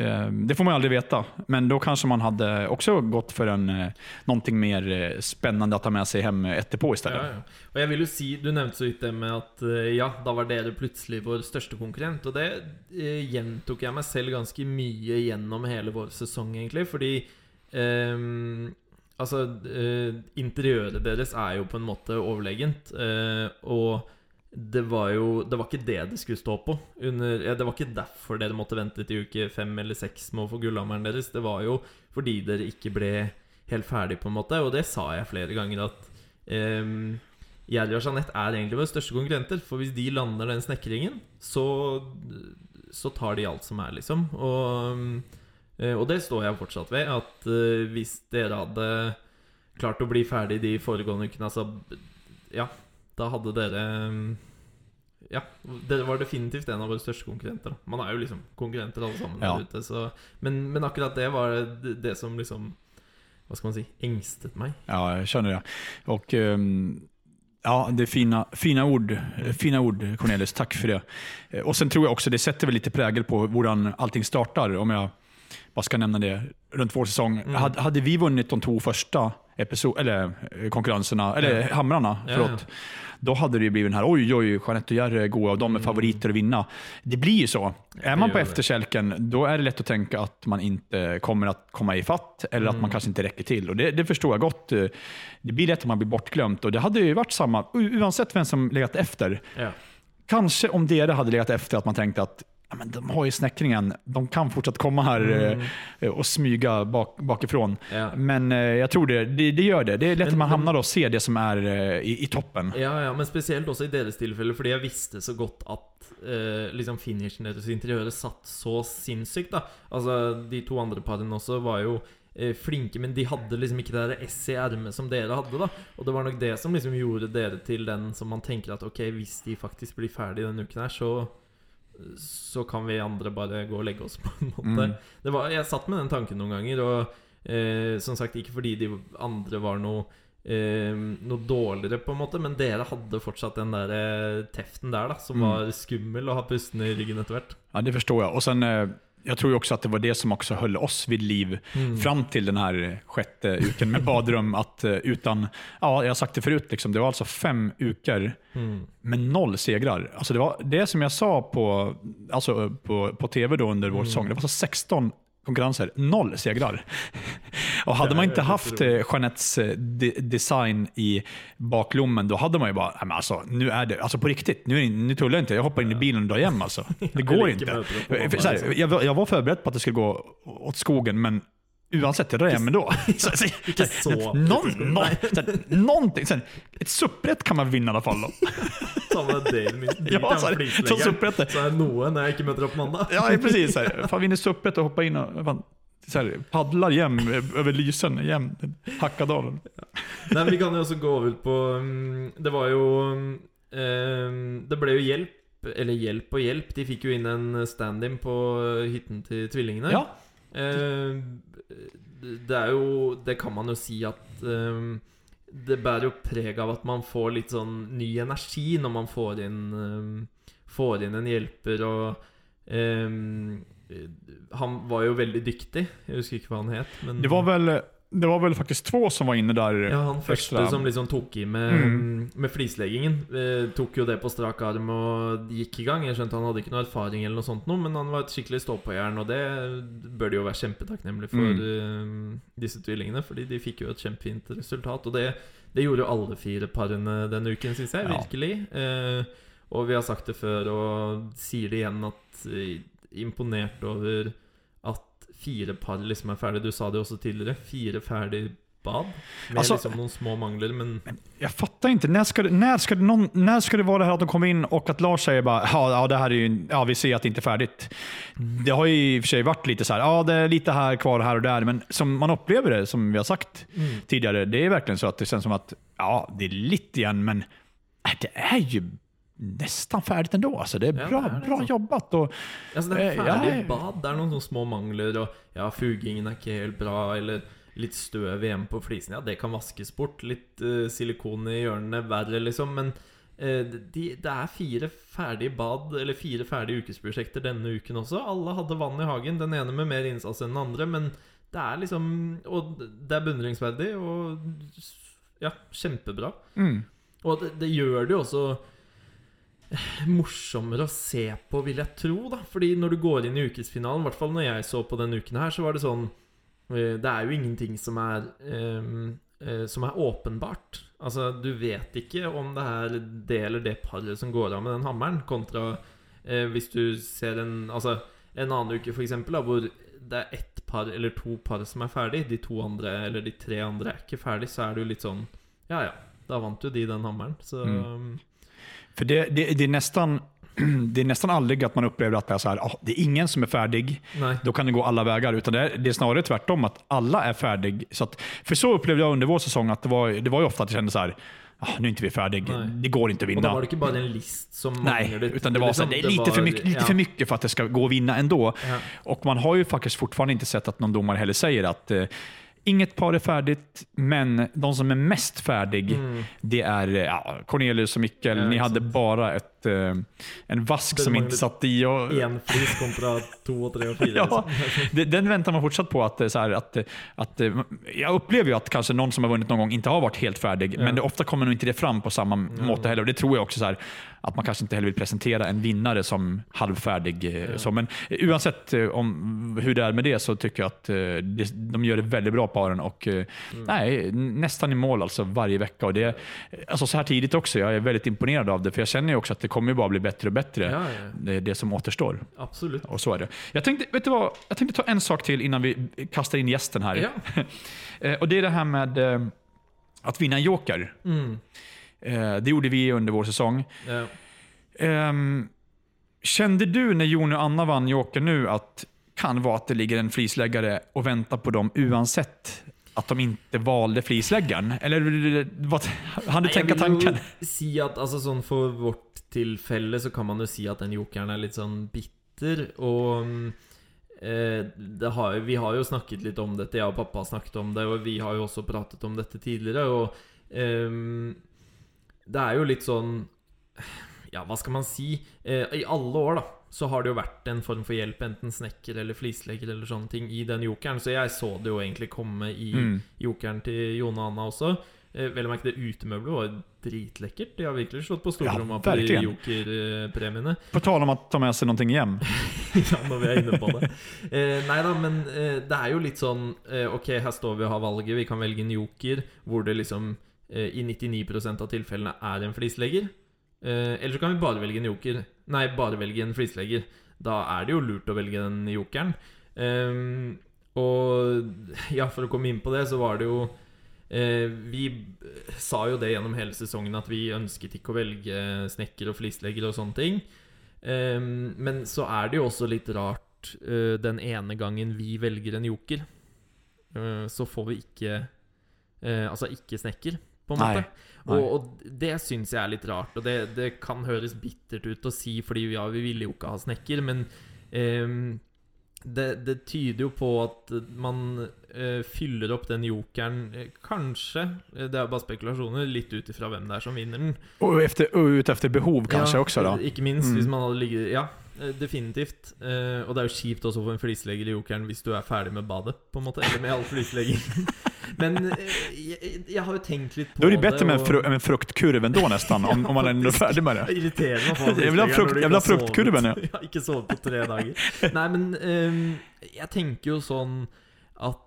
eh, det får man ju aldrig veta. Men då kanske man hade också gått för en, eh, någonting mer spennende spännande att ta med sig hem etterpå istället. Ja, ja. Og jeg vil jo si, Du nevnte så vidt det med at eh, ja, da var dere plutselig vår største konkurrent. Og det eh, gjentok jeg meg selv ganske mye gjennom hele vår sesong, egentlig. Fordi ehm, Altså, eh, interiøret deres er jo på en måte overlegent. eh, og det var jo Det var ikke det det skulle stå på. Under, ja, det var ikke derfor dere måtte vente til uke fem eller seks med å få gullhammeren deres. Det var jo fordi dere ikke ble helt ferdig, på en måte. Og det sa jeg flere ganger, at um, Jerry og Jeanette er egentlig våre største konkurrenter. For hvis de lander den snekringen, så, så tar de alt som er, liksom. Og, eh, og det står jeg fortsatt ved. At uh, hvis dere hadde klart å bli ferdig de foregående ukene, altså Ja, da hadde dere Ja, dere var definitivt en av våre største konkurrenter. Da. Man er jo liksom konkurrenter alle sammen Ja. der ute. Så, men, men akkurat det var det, det som liksom Hva skal man si engstet meg. Ja, jeg skjønner det. Og um, ja, det er fina, fina, ord, fina ord, Cornelius. Takk for det. Og Och Sen tror jeg også det setter vel litt preg på hvordan allting startar. Om jag bara ska nämna det. Runt vår säsong. Hade, hade vi vunnit de två första episod, eller eh, konkurrenserna, eller yeah. hamrarna, Ja, yeah. då hade det blivit den här, oj, oj, Jeanette och Jerry är gode och de är favoriter att vinna. Det blir ju så. Är man på da efterkälken, då är det lätt att tänka att man inte kommer att komma i fatt eller att man kanske inte räcker till. Och det, det förstår jag gott. Det blir lätt att man blir bortglömt och det hade ju varit samma, oavsett vem som legat efter. Yeah. Kanske om det hade legat efter att man tänkte att ja, men de har ju snäckringen, de kan fortsatt komma här mm. och smyga bak, bakifrån. Ja. Men eh, jag tror det, det, det gör det. Det är lätt Men- att man hamnar och ser det som är eh, i, i toppen. Ja, ja, men spesielt også i deres tilfelle, fordi jeg visste så godt at eh, liksom finishen deres i interiøret satt så sinnssykt. da Altså, De to andre parene også var jo eh, flinke, men de hadde liksom ikke det der S i ermet som dere hadde. da Og det var nok det som liksom gjorde dere til den som man tenker at ok, hvis de faktisk blir ferdig denne uken her, så så kan vi andre bare gå og legge oss, på en måte. Mm. Det var, jeg satt med den tanken noen ganger, og eh, som sagt ikke fordi de andre var noe eh, noe dårligere, på en måte, men dere hadde fortsatt den der eh, teften der, da, som Mm. var skummel å ha pusten i ryggen etter hvert. Ja, det forstår jeg. Og sen, eh, jag tror ju också att det var det som också höll oss vid liv fram till den här sjätte uken med badrum. Att eh, utan, ja, jag har sagt det förut, liksom, det var alltså fem uker Mm. med noll segrar. Alltså det var det som jag sa på, alltså på, på tv då under vår säsong. Det var altså 16 konkurrenser, noll segrar. Och hade man inte haft eh, Jeanettes eh, de, design i baklommen, då hade man ju bara, men alltså, nu är det, alltså på riktigt, nu, är nu tullar jag inte, jag hoppar in i bilen och drar hem alltså. Det går ikke. inte. möten och komma För Så här, liksom. var- jag var förberedd på att det skulle gå åt skogen, men Uansett, jag drar hem ändå. Så, så, så, så. någon, någon, så, någonting. Så, här, ett supprätt kan man vinna i alla fall. Då. Ta med delen min. Ja, så är det. Så er det noe når jeg ikke møter opp mandag. Ja, precis. Så här. Fan, vinner supprätt och hoppar in och fan, så här, paddlar jäm över Lysen, jäm Hackadalen. Nei, men Vi kan jo også gå ut på mm, Det var jo um, Det ble jo hjelp, eller hjelp og hjelp. De fikk jo inn en stand-in på hytten til tvillingene. Ja, Eh, det er jo Det kan man jo si at um, Det bærer jo preg av at man får litt sånn ny energi når man får inn um, Får inn en hjelper og um, Han var jo veldig dyktig. Jeg husker ikke hva han het. Men det var väl, det var vel faktisk två som var inne der. ja, han første ekstra. som liksom tok i med, Mm. med flisleggingen, eh, tok jo det på strak arm og gikk i gang. Jeg skjønte han hadde ikke noe erfaring, eller noe sånt noe, men han var et skikkelig stå-på-jern, og det bør de jo være kjempetakknemlige for, eh, disse tvillingene. Fordi de fikk jo et kjempefint resultat, og det, det gjorde jo alle fire parene denne uken, syns jeg. Ja. Virkelig. Eh, og vi har sagt det før, og sier det igjen, at eh, imponert over fire par liksom er ferdig. Du sa det jo også tidligere. Fire ferdig bad. Med Altså- liksom noen små mangler, men jeg fattar ikke, når skal når skal, det någon, når skal det være det här att de kommer inn og at Lars sier bare, ja, ja, det her er ju, ja vi ser at det ikke er ferdig? Det har jo i og for seg vært litt sånn ja det er lite her kvar her og der, men som man opplever det, som vi har sagt tidligere, det er verkligen så at det kjennes som at ja, det er litt igjen, men det er ju nästan färdigt ändå. Alltså, det är Ja, bra, det är bra alltså. jobbat. Och, altså, det er Eh, ja, ferdig bad. Det er noen små mangler, og ja, fugingen er ikke helt bra, eller litt støv igjen på flisen. Ja, det kan vaskes bort. Litt uh, silikon i hjørnene, verre, liksom. Men uh, de, det er fire ferdige bad, eller fire ferdige ukesprosjekter denne uken også. Alle hadde vann i hagen. Den ene med mer innsats enn den andre, men det er liksom Og det er beundringsverdig, og ja, kjempebra. mm, Og det, det gjør det jo også eh, morsommere å se på, vil jeg tro. da Fordi når du går inn i ukesfinalen, i hvert fall når jeg så på denne uken her, så var det sånn eh, Det er jo ingenting som er eh, som er åpenbart. Altså, du vet ikke om det er det eller det paret som går av med den hammeren, kontra eh, hvis du ser en Altså, en annen uke, for eksempel, da, hvor det er ett par eller to par som er ferdig, de to andre eller de tre andre er ikke ferdig, så er det jo litt sånn Ja, ja, da vant jo de den hammeren. Så Mm. För det, det, det, är nästan, det är nästan aldrig att man upplever att det är, så här, oh, det är ingen som är färdig. da Då kan det gå alla vägar. Utan det är, det är snarare tvärtom, att alla är färdig. Så att, för så upplevde jag under vår säsong att det var, det var ju ofta att det kände så här, ah, nu är inte vi färdig. Nej. Det går inte att Og vinna. da var det ikke bare en list som Nej, det, utan det var, så här, det är lite, för mycket, lite ja. för mycket för att det ska gå att vinna ändå. Ja. Och man har ju faktiskt fortfarande inte sett att någon domare heller säger att eh, inget par är färdigt, men de som är mest färdig, det är eh, ja, Cornelius och Mikkel. Mm. Ja, Ni hade bare bara ett, eh, en vask som inte satt i. Och, En flis kontra og tre og fire. Ja, liksom. den väntar man fortsatt på. Att, eh, så här, att, att, eh, jag upplever ju att kanske någon som har vunnit någon gång inte har varit helt färdig, men det, ofta kommer nog inte det fram på samma måte heller. Och det tror jag också så här, att man kanske inte heller vill presentera en vinnare som halvfärdig. Ja. Så, men uansett oavsett om hur det är med det så tycker jag att eh, det, de gör det väldigt bra paren och mm. nej, nesten nästan i mål alltså varje vecka. Och det, alltså så här tidigt också, jag är väldigt imponerad av det, för jag känner ju också att det kommer ju bara bli bättre och bättre, Ja, ja. Det, det som återstår. Absolutt. Och så är det. Jag tänkte, vet du vad? Jag tänkte ta en sak till innan vi kastar in gästen här. Ja. Eh, och Det är det här med eh, att vinna en joker. Mm. Eh, Det gjorde vi under vår säsong. Ja. Ehm, Kände du när Jon och Anna vann joker nu att kan vara att det ligger en flisläggare och väntar på dem uansett at de ikke valde flisläggaren? Eller hva, hadde du tenkt tänka jeg vil tanken? jo si at altså, sånn For vårt tilfelle så kan man jo si at den jokeren er litt sånn bitter. Og eh, det har, vi har jo snakket litt om dette, jeg og pappa har snakket om det, og vi har jo også pratet om dette tidligere. Og eh, det er jo litt sånn Ja, hva skal man si? Eh, I alle år, da, så har det jo vært en form for hjelp, enten snekker eller flislegger eller sånne ting, i den jokeren. Så jeg så det jo egentlig komme i Mm. jokeren til Jone og Anna også. Eh, vel å merke det utemøblet var dritlekkert. De har virkelig slått på stortromma Ja, på de jokerpremiene. På tal om å ta med seg noe hjem. ja, når vi er inne på det. Eh, nei da, men eh, det er jo litt sånn eh, Ok, her står vi og har valget. Vi kan velge en joker hvor det liksom eh, i 99% av tilfellene er en flislegger. Eh, eller så kan vi bare velge en joker. Nei, bare velge en flislegger. Da er det jo lurt å velge den jokeren. Ehm, og ja, for å komme inn på det, så var det jo Vi sa jo det gjennom hele sesongen at vi ønsket ikke å velge snekker og flislegger og sånne ting. Men så er det jo også litt rart eh, den ene gangen vi velger en joker, eh, så får vi ikke eh, Altså ikke snekker, på en måte. nei. Og, og det syns jeg er litt rart. Og det, det kan høres bittert ut å si, fordi ja, vi ville jo ikke ha snekker, men det, det tyder jo på at man eh, fyller opp den jokeren eh, Kanskje, eh, det er bare spekulasjoner, litt ut ifra hvem det er som vinner den. Og, efter, ut efter behov kanskje, Ja, også, da. Ikke minst Mm. hvis man hadde ligget Ja, definitivt. Uh, og det er jo kjipt også for en flislegger i jokeren hvis du er ferdig med badet, på en måte. Eller med all flislegging. Men jeg, jeg har jo tenkt litt på det Da er det bedre med og- en fruktkurv enn da, nesten. om, om man er ferdig med det. Irriterende å få Jeg vil ha frukt- jeg vil ha har fruktkurven, ja. ja. Ikke sovet på tre dager. Nei, men um, jeg tenker jo sånn at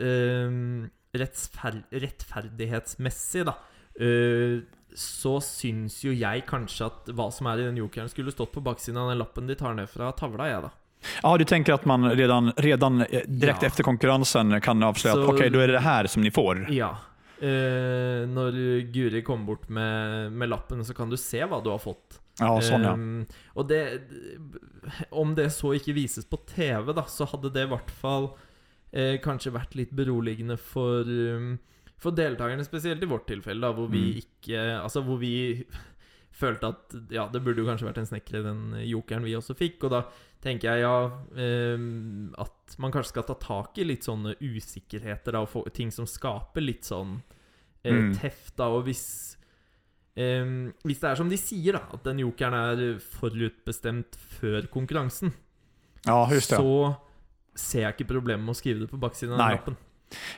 ehm, rettsfer rettferdighetsmessig, da uh, så syns jo jeg kanskje at hva som er i den jokeren, skulle stått på baksiden av den lappen de tar ned fra tavla, jeg, da. Ja, du tenker at man redan, redan eh, direkt Ja. etter konkurransen kan avsløre at ok, da er det det här som dere får. Ja. Uh, når Guri kommer bort med, med lappen, så kan du se hva du har fått. Ja, sånn, ja. Um, og det Om det så ikke vises på TV, da, så hadde det i hvert fall eh, kanskje vært litt beroligende for um, For deltakerne, spesielt i vårt tilfelle, da, hvor vi Mm. ikke Altså hvor vi følte at ja, det burde jo kanskje vært en snekker den jokeren vi også fikk. Og da tenker jeg ja ehm, at man kanskje skal ta tak i litt sånne usikkerheter da, og få, ting som skaper litt sånn eh, Mm. teft. da, Og hvis um, Hvis det er som de sier, da, at den jokeren er forutbestemt før konkurransen, Ja, just det. så ser jeg ikke problemet med å skrive det på baksiden av Nei. lappen.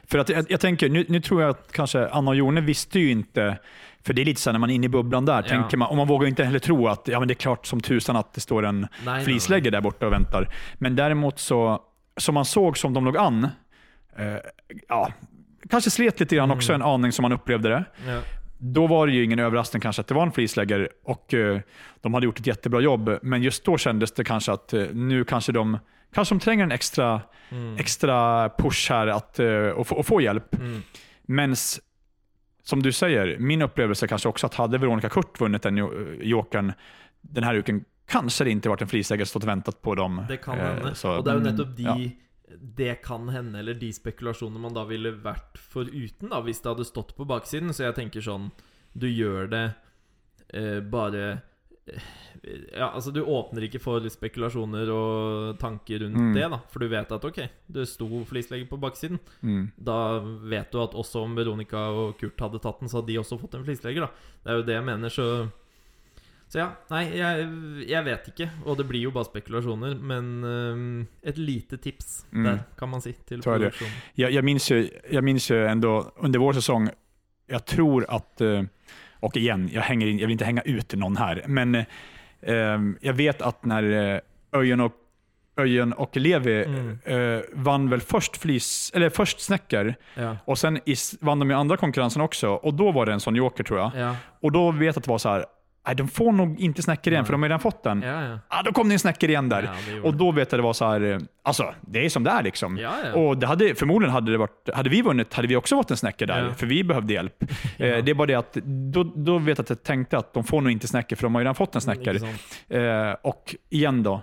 För att jag, jag tänker, nu, nu tror jag att kanske Anna och Jone visste ju inte, för det är lite så här när man är inne i bubblan där, Ja. tänker man, och man vågar inte heller tro att ja, men det är klart som tusan att det står en flislegger der borte där borta och väntar. Men däremot så, som man såg som de låg an, eh, ja, kanske slet lite grann också en aning som man upplevde det. Ja. Då var det ju ingen överraskning kanske att det var en flislägger och eh, de hade gjort ett jättebra jobb. Men just då kändes det kanske att eh, nu kanske de, kanske de trenger en ekstra, mm. ekstra push her, at, eh, och, få, och få hjelp. Mm. Mens som du sier, min opplevelse kanskje også at hadde Veronica Kurt vunnet den jokeren denne uken kanskje det ikke vært en frisläggare stått ventet på dem. Det kan Eh, hende. så- og det er jo nettopp de ja. Det kan hende, eller de spekulasjonene man da ville vært foruten, da, hvis det hadde stått på baksiden. Så jeg tenker sånn Du gjør det eh, bare eh, Ja, altså Du åpner ikke for spekulasjoner og tanker rundt Mm. det, da. For du vet at ok, det sto flislegger på baksiden. Mm. Da vet du at også om Veronica og Kurt hadde tatt den, så hadde de også fått en flislegger, da. Det er jo det jeg mener, så Så ja, nei, jeg, jeg vet ikke. Og det blir jo bare spekulasjoner. Men um, et lite tips Mm. der, kan man si, til produksjonen. Jag, jag, minns jo ändå under vår sesong Jeg tror at eh, och igen, jag, hänger in, jag vill inte hänga ut någon här, men eh, jag vet att när eh, Öjen och, Öjen och Levi Mm. eh, vann väl först, flis, eller först Snäcker Ja. och sen is, vann de i andra konkurrensen också och då var det en sån joker tror jag. Ja, Och då vet jag att det var så här, nej de får nog inte Snäcker igen Nej. för de har redan fått den. ja. ja. Ah, då kom det en Snäcker igen där. Ja, och då vet jag det var så här, eh, alltså det är som det är liksom. Ja, ja. Och det hade, förmodligen hade det varit, hade vi vunnit hade vi också fått en snäcker där, för vi behövde hjälp. Eh, det är bara det att då, då vet jag att jag tänkte att de får nog inte snäcker för de har ju redan fått en snäcker. Ikke sant? Eh, och igen då,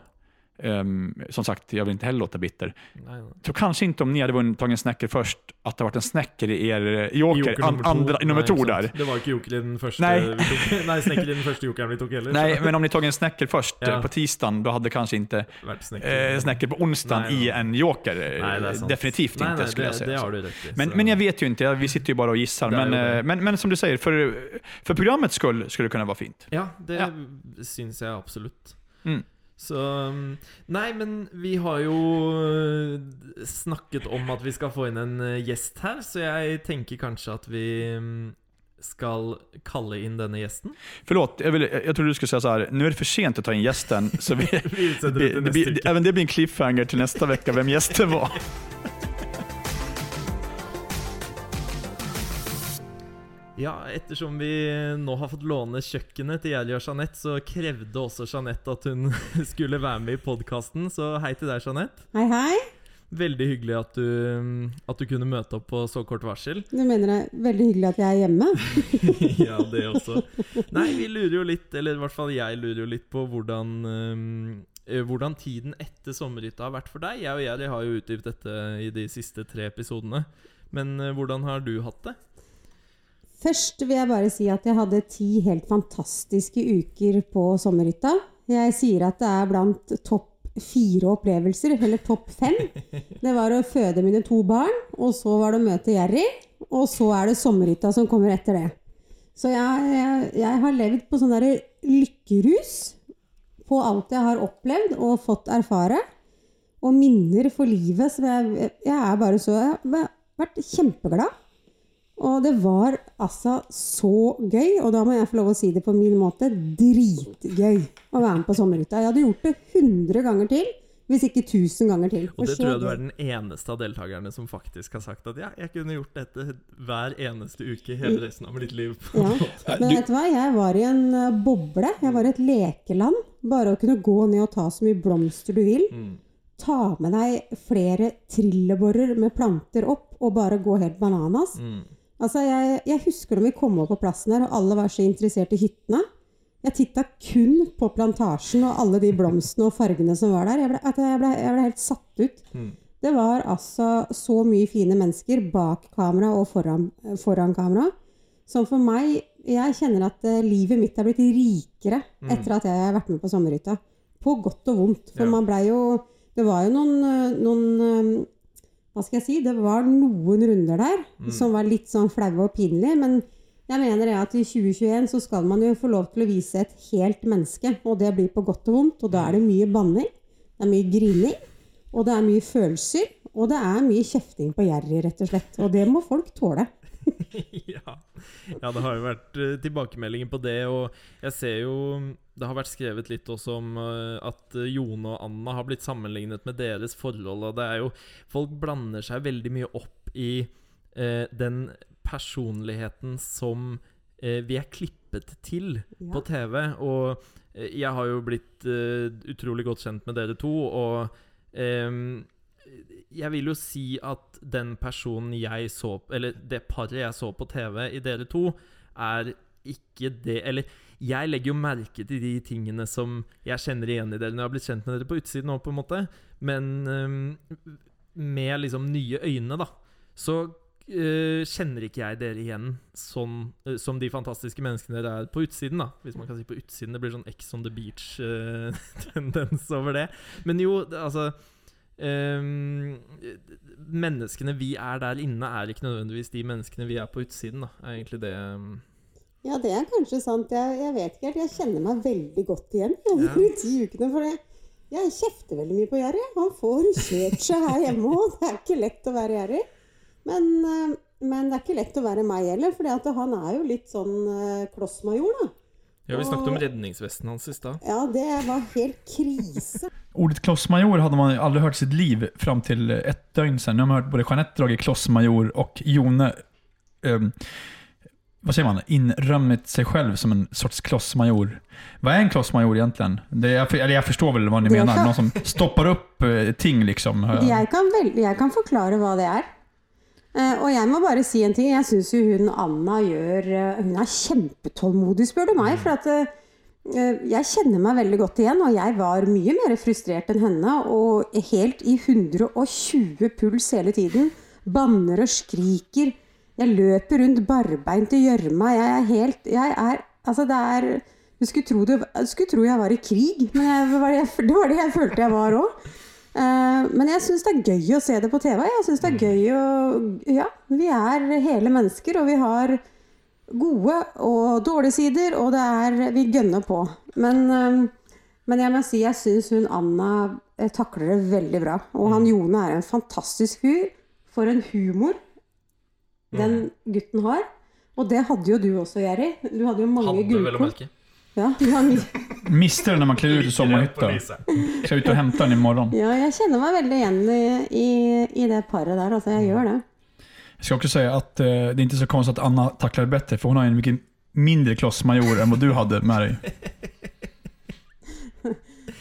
ehm, som sagt, jag vill inte heller låta bitter. så kanskje ikke tror kanske inte om ni hade vunnit, tagit en snäcker först, att det varit en snäcker i er eh, joker, Joker an, nummer andra, nummer Nei, to ikke där. Det var ikke joker i den første Nei. vi tok. Nei, i den første jokeren vi tok heller. Nej, men om ni tagit en snäcker först Ja. på tisdagen, då hade kanske inte Vært snekker. eh, snäcker på onsdagen i en joker. Nei. Definitivt ikke, inte skulle det, jag säga. Det i. Men, men jag vet ju inte, jag- vi sitter ju bara och gissar. Men, men, men som du säger, för, för programmets skull skulle det kunna vara fint. Ja, det Ja. syns jeg absolutt. Mm. Så um, Nei, men vi har jo uh, snakket om at vi skal få inn en uh, gjest her, så jeg tenker kanskje at vi um, skal kalle inn denne gjesten. Förlåt, jag, vill, jag trodde du skulle säga så här, nu är det för sent att ta in gästen. Så vi, Vi det det, det, även det blir en cliffhanger till nästa vecka, vem gästen var. Ja, ettersom vi nå har fått låne kjøkkenet til Jerry og Jeanette, så krevde også Jeanette at hun skulle være med i podkasten. Så hei til deg, Jeanette. Hei, hei. Veldig hyggelig at du, at du kunne møte opp på så kort varsel. Du mener det er veldig hyggelig at jeg er hjemme? ja, det også. Nei, vi lurer jo litt, eller i hvert fall jeg lurer jo litt på hvordan um, eh, hvordan tiden etter sommerhytta har vært for deg. Jeg og Jerry har jo utgitt dette i de siste tre episodene. Men eh, hvordan har du hatt det? Først vil jeg bare si at jeg hadde ti helt fantastiske uker på sommerhytta. Jeg sier at det er blant topp fire opplevelser, eller topp fem. Det var å føde mine to barn, og så var det å møte Jerry, og så er det sommerhytta som kommer etter det. Så jeg, jeg, jeg har levd på sånn derre lykkerus på alt jeg har opplevd og fått erfare. Og minner for livet. Så jeg, jeg er bare så Jeg har vært kjempeglad. Og det var altså så gøy, og da må jeg få lov å si det på min måte, dritgøy å være med på sommerhytta. Jeg hadde gjort det 100 ganger til, hvis ikke 1000 ganger til. Og det tror jeg du er den eneste av deltakerne som faktisk har sagt at ja, jeg kunne gjort dette hver eneste uke hele resten av mitt liv. Ja. Men vet du hva, jeg var i en eh, boble. Jeg var i et lekeland. Bare å kunne gå ned og ta så mye blomster du vil. Mm. Ta med deg flere trillebårer med planter opp, og bare gå helt bananas. Mm. Altså, jeg, jeg husker da vi kom opp på plassen her, og alle var så interessert i hyttene. Jeg titta kun på plantasjen og alle de blomstene og fargene som var der. Jeg ble, jeg ble, jeg ble helt satt ut. Mm. Det var altså så mye fine mennesker bak kamera og foran, foran kamera. Som for meg Jeg kjenner at eh, livet mitt er blitt rikere etter at jeg har vært med på sommerhytta. På godt og vondt. For Ja. man blei jo Det var jo noen, eh, noen eh, hva skal jeg si, det var noen runder der som var litt sånn flaue og pinlige, men jeg mener at i 2021 så skal man jo få lov til å vise et helt menneske, og det blir på godt og vondt, og da er det mye banning, det er mye grining, og det er mye følelser, og det er mye kjefting på Jerry, rett og slett, og det må folk tåle. ja. ja, det har jo vært eh, tilbakemeldinger på det, og jeg ser jo Det har vært skrevet litt også om eh, at eh, Jone og Anna har blitt sammenlignet med deres forhold, og det er jo Folk blander seg veldig mye opp i eh, den personligheten som eh, vi er klippet til Ja. på TV. Og eh, jeg har jo blitt utrolig godt kjent med dere to, og jeg vil jo si at den personen jeg så Eller det paret jeg så på TV i dere to, er ikke det Eller jeg legger jo merke til de tingene som jeg kjenner igjen i dere når jeg har blitt kjent med dere på utsiden òg, på en måte. Men um, med liksom nye øyne, da, så uh, kjenner ikke jeg dere igjen sånn uh, som de fantastiske menneskene dere er på utsiden, da. Hvis man kan si på utsiden. Det blir sånn Ex on the beach-tendens over det. Men jo, altså Menneskene vi er der inne, er ikke nødvendigvis de menneskene vi er på utsiden, da. Er egentlig det ehm, Ja, det er kanskje sant. Jeg, jeg vet ikke helt. Jeg kjenner meg veldig godt igjen jeg, de ti ukene. For det, jeg kjefter veldig mye på Jerry. Han får kjørt seg her hjemme òg. Det er ikke lett å være Jerry. Men, eh, men det er ikke lett å være meg heller, for han er jo litt sånn eh, klossmajor, da. Ja, vi snakket om redningsvesten hans i stad. Ja, det var helt krise. Ordet klossmajor hadde man aldri hørt sitt liv fram til ett døgn siden. Nå har man hørt både Jeanette drage klossmajor og Jone, um, Hva sier man, Innrømmet seg selv som en sorts klossmajor. Hva er en klossmajor egentligen? Det är, eller jeg forstår vel hva ni mener? Någon som stopper opp eh, ting liksom. Jeg kan, vel, jeg kan forklare hva det er. Eh, og jeg må bare si en ting. Jeg syns jo hun Anna gjør eh, Hun er kjempetålmodig, spør du meg. For at eh, jeg kjenner meg veldig godt igjen, og jeg var mye mer frustrert enn henne. Og helt i 120 puls hele tiden. Banner og skriker. Jeg løper rundt barbeint i gjørma. Jeg er helt Jeg er Altså, det er Du skulle tro, det, du skulle tro jeg var i krig, men jeg, det, var det, jeg, det var det jeg følte jeg var òg. Men jeg syns det er gøy å se det på TV. Jeg synes det er gøy å Ja, vi er hele mennesker, og vi har gode og dårlige sider, og det er Vi gønner på. Men, eh, men jeg må si jeg syns hun Anna eh, takler det veldig bra. Og han Jone er en fantastisk fyr. For en humor den gutten har. Og det hadde jo du også, Jerry. Du hadde jo mange Hadde, Ja, Mister den når man kler ut i sommerhytta. Ska ut og henter den i morgen. ja, jeg kjenner meg veldig igjen i, i, i det paret der. Altså, jeg gjør det. Jeg skal også si at uh, det er ikke så konstigt at Anna takler det bedre, for hun har en mye mindre klossmajor enn hva du hadde med deg.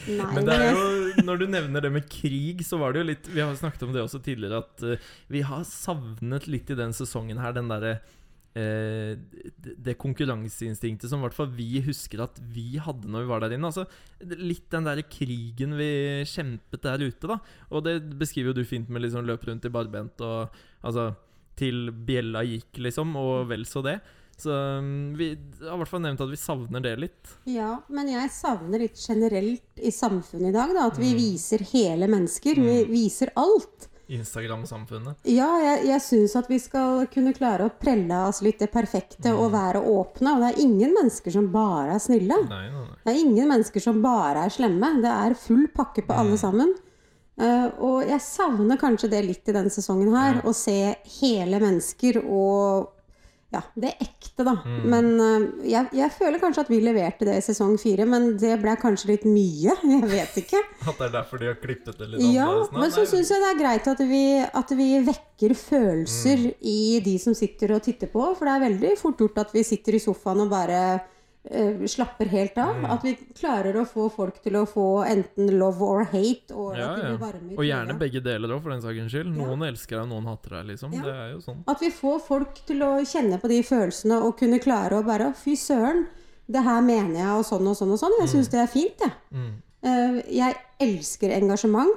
Nei, Men det er jo, når du nevner det med krig, så var det jo litt Vi har snakket om det også tidligere, at eh, vi har savnet litt i den sesongen her den derre eh, det, det konkurranseinstinktet som i hvert fall vi husker at vi hadde når vi var der inne. Altså, litt den der krigen vi kjempet der ute, da. Og det beskriver jo du fint med liksom løp rundt i barbent og altså til bjella gikk, liksom, og vel så det. Så mm, vi har i hvert fall nevnt at vi savner det litt. Ja, men jeg savner litt generelt i samfunnet i dag, da, at vi Mm. viser hele mennesker. Vi viser alt. Instagram-samfunnet. Ja, jeg, jeg syns at vi skal kunne klare å prelle oss litt det perfekte og være åpne. Og det er ingen mennesker som bare er snille. Nei, nei, nei. Det er ingen mennesker som bare er slemme. Det er full pakke på alle sammen. Uh, og jeg savner kanskje det litt i denne sesongen her. Å se hele mennesker og ja, det ekte, da. Men eh, jeg, jeg føler kanskje at vi leverte det i sesong fire, men det ble kanskje litt mye. Jeg vet ikke. At det er derfor de har klippet det litt Ja, annerledes nå? men så syns jeg det er greit at vi, at vi vekker følelser i de som sitter og titter på. For det er veldig fort gjort at vi sitter i sofaen og bare slapper helt av. At vi klarer å få folk til å få enten love or hate. Og ja, ja. Og gjerne begge deler òg, for den saks skyld. Noen elsker deg, noen hater deg, liksom. Det er jo sånn. At vi får folk til å kjenne på de følelsene og kunne klare å bare Fy søren, det her mener jeg, og sånn og sånn og sånn. Jeg syns det er fint, jeg. Mm. Uh, jeg elsker engasjement.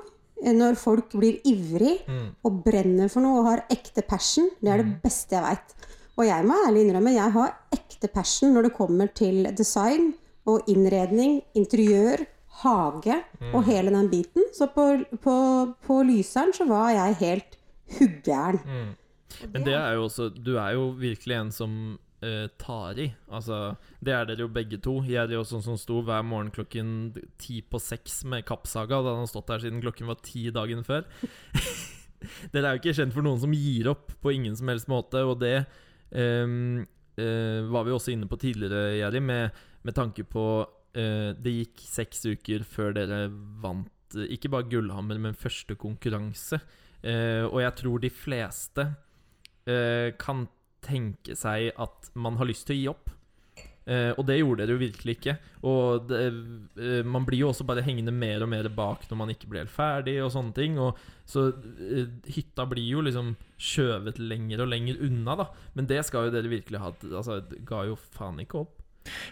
eh, Når folk blir ivrig Mm. og brenner for noe og har ekte passion. Det er det beste jeg veit. Og jeg må ærlig innrømme, jeg har ekte passion når det kommer til design og innredning, interiør, hage og hele den biten. Så på, på, på Lyseren så var jeg helt huggæren. Men det er jo også Du er jo virkelig en som eh, tar i. Altså, det er dere jo begge to. Jeg er jo sånn som sto hver morgen klokken ti på seks med Kappsaga. Da han har stått der siden klokken var ti dagen før. dere er jo ikke kjent for noen som gir opp på ingen som helst måte, og det var vi også inne på tidligere, Jerry, med, med tanke på eh, Det gikk seks uker før dere vant eh, ikke bare Gullhammer, men første konkurranse. Eh, og jeg tror de fleste eh, kan tenke seg at man har lyst til å gi opp. Eh, og det gjorde dere jo virkelig ikke. Og det, eh, man blir jo også bare hengende mer og mer bak når man ikke blir helt ferdig, og sånne ting. Og så eh, hytta blir jo liksom skjøvet lenger og lenger unna, da. Men det skal jo dere virkelig ha Altså, det ga jo faen ikke opp.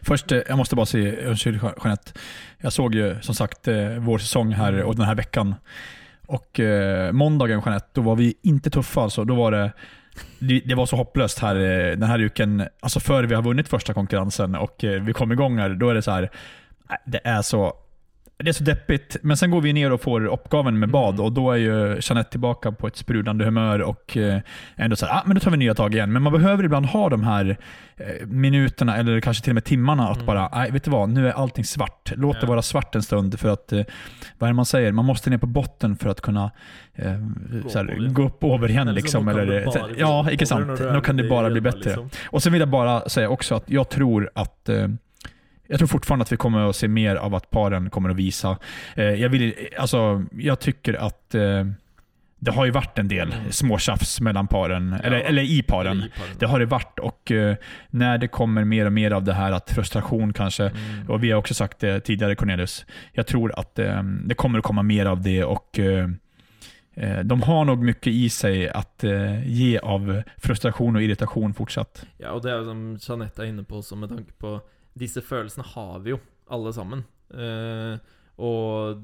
Først, jeg måtte måste bara säga, unnskyld Jeanette. jeg såg ju som sagt eh, vår säsong här och den här veckan. Och eh, måndagen Jeanette, då var vi inte tuffa alltså. Då var det, det, var så hopplöst här eh, den uken. Alltså före vi har vunnit första konkurrensen och eh, vi kom igång här, då är det så här. Det är så det är så deppigt, men sen går vi ner och får uppgaven med bad och då är ju Jeanette tillbaka på ett sprudlande humör och eh, ändå så här, ah, men då tar vi nya tag igen. Men man behöver ibland ha de här eh, minuterna eller kanske till och med timmarna att bara, nej vet du vad, nu är allting svart. Låt det være vara svart en stund för att, eh, vad är det man säger, man måste ner på botten för att kunna eh, så upp här, over. gå upp över igen. Liksom, eller, så- ja, ikke sant. er Nå kan det bare bara bli bättre. liksom. Och sen vill jag bara säga också att jag tror att eh, jag tror fortfarande att vi kommer att se mer av att paren kommer att visa. Eh, jag, vill, alltså, jag tycker att eh, det har ju varit en del Mm. småtjafs mellan paren, eller, eller i paren. Eller i paren. Det har det varit och eh, när det kommer mer och mer av det här att frustration kanske, Mm. och vi har också sagt det tidigare Cornelius, jag tror att eh, det kommer att komma mer av det och eh, eh, de har nog mycket i seg att ge av frustration og irritasjon fortsatt. Ja, og det er jo som Jeanette er inne på også, med tanke på Disse følelsene har vi jo, alle sammen. Uh, og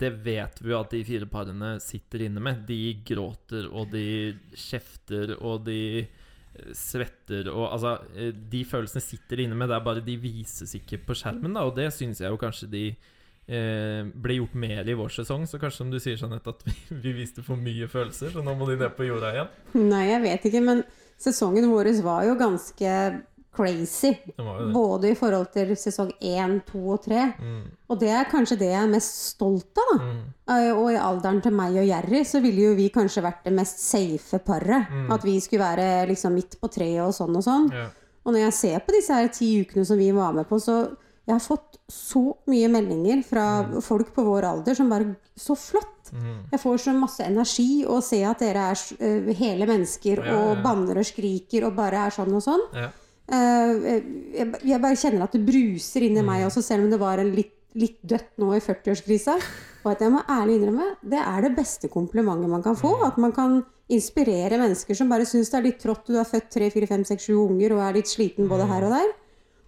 det vet vi jo at de fire parene sitter inne med. De gråter, og de kjefter, og de eh, svetter og Altså, eh, de følelsene sitter inne med, det er bare de vises ikke på skjermen, da, og det syns jeg jo kanskje de eh, ble gjort mer i vår sesong, så kanskje som du sier, Jeanette, at vi, vi viste for mye følelser, så nå må de ned på jorda igjen. Nei, jeg vet ikke, men sesongen vår var jo ganske crazy. Både i forhold til sesong 1, 2 og 3. Mm, Og det er kanskje det jeg er mest stolt av. mm, Eh, Og i alderen til meg og Jerry så ville jo vi kanskje vært det mest safe paret. Mm. At vi skulle være liksom midt på treet og sånn og sånn. ja. Og når jeg ser på disse her ti ukene som vi var med på, så jeg har fått så mye meldinger fra folk på vår alder som bare Så flott! Mm. Jeg får så masse energi og ser at dere er eh, hele mennesker og banner og skriker og bare er sånn og sånn. Ja. Eh, jeg, jeg bare kjenner at det bruser inni Mm. meg også, selv om det var en litt, litt dødt nå i 40-årskrisa. Og at jeg må ærlig innrømme, det er det beste komplimentet man kan få. Mm. At man kan inspirere mennesker som bare syns det er litt trått. Du har født tre, fire, fem, seks, sju unger og er litt sliten både her og der.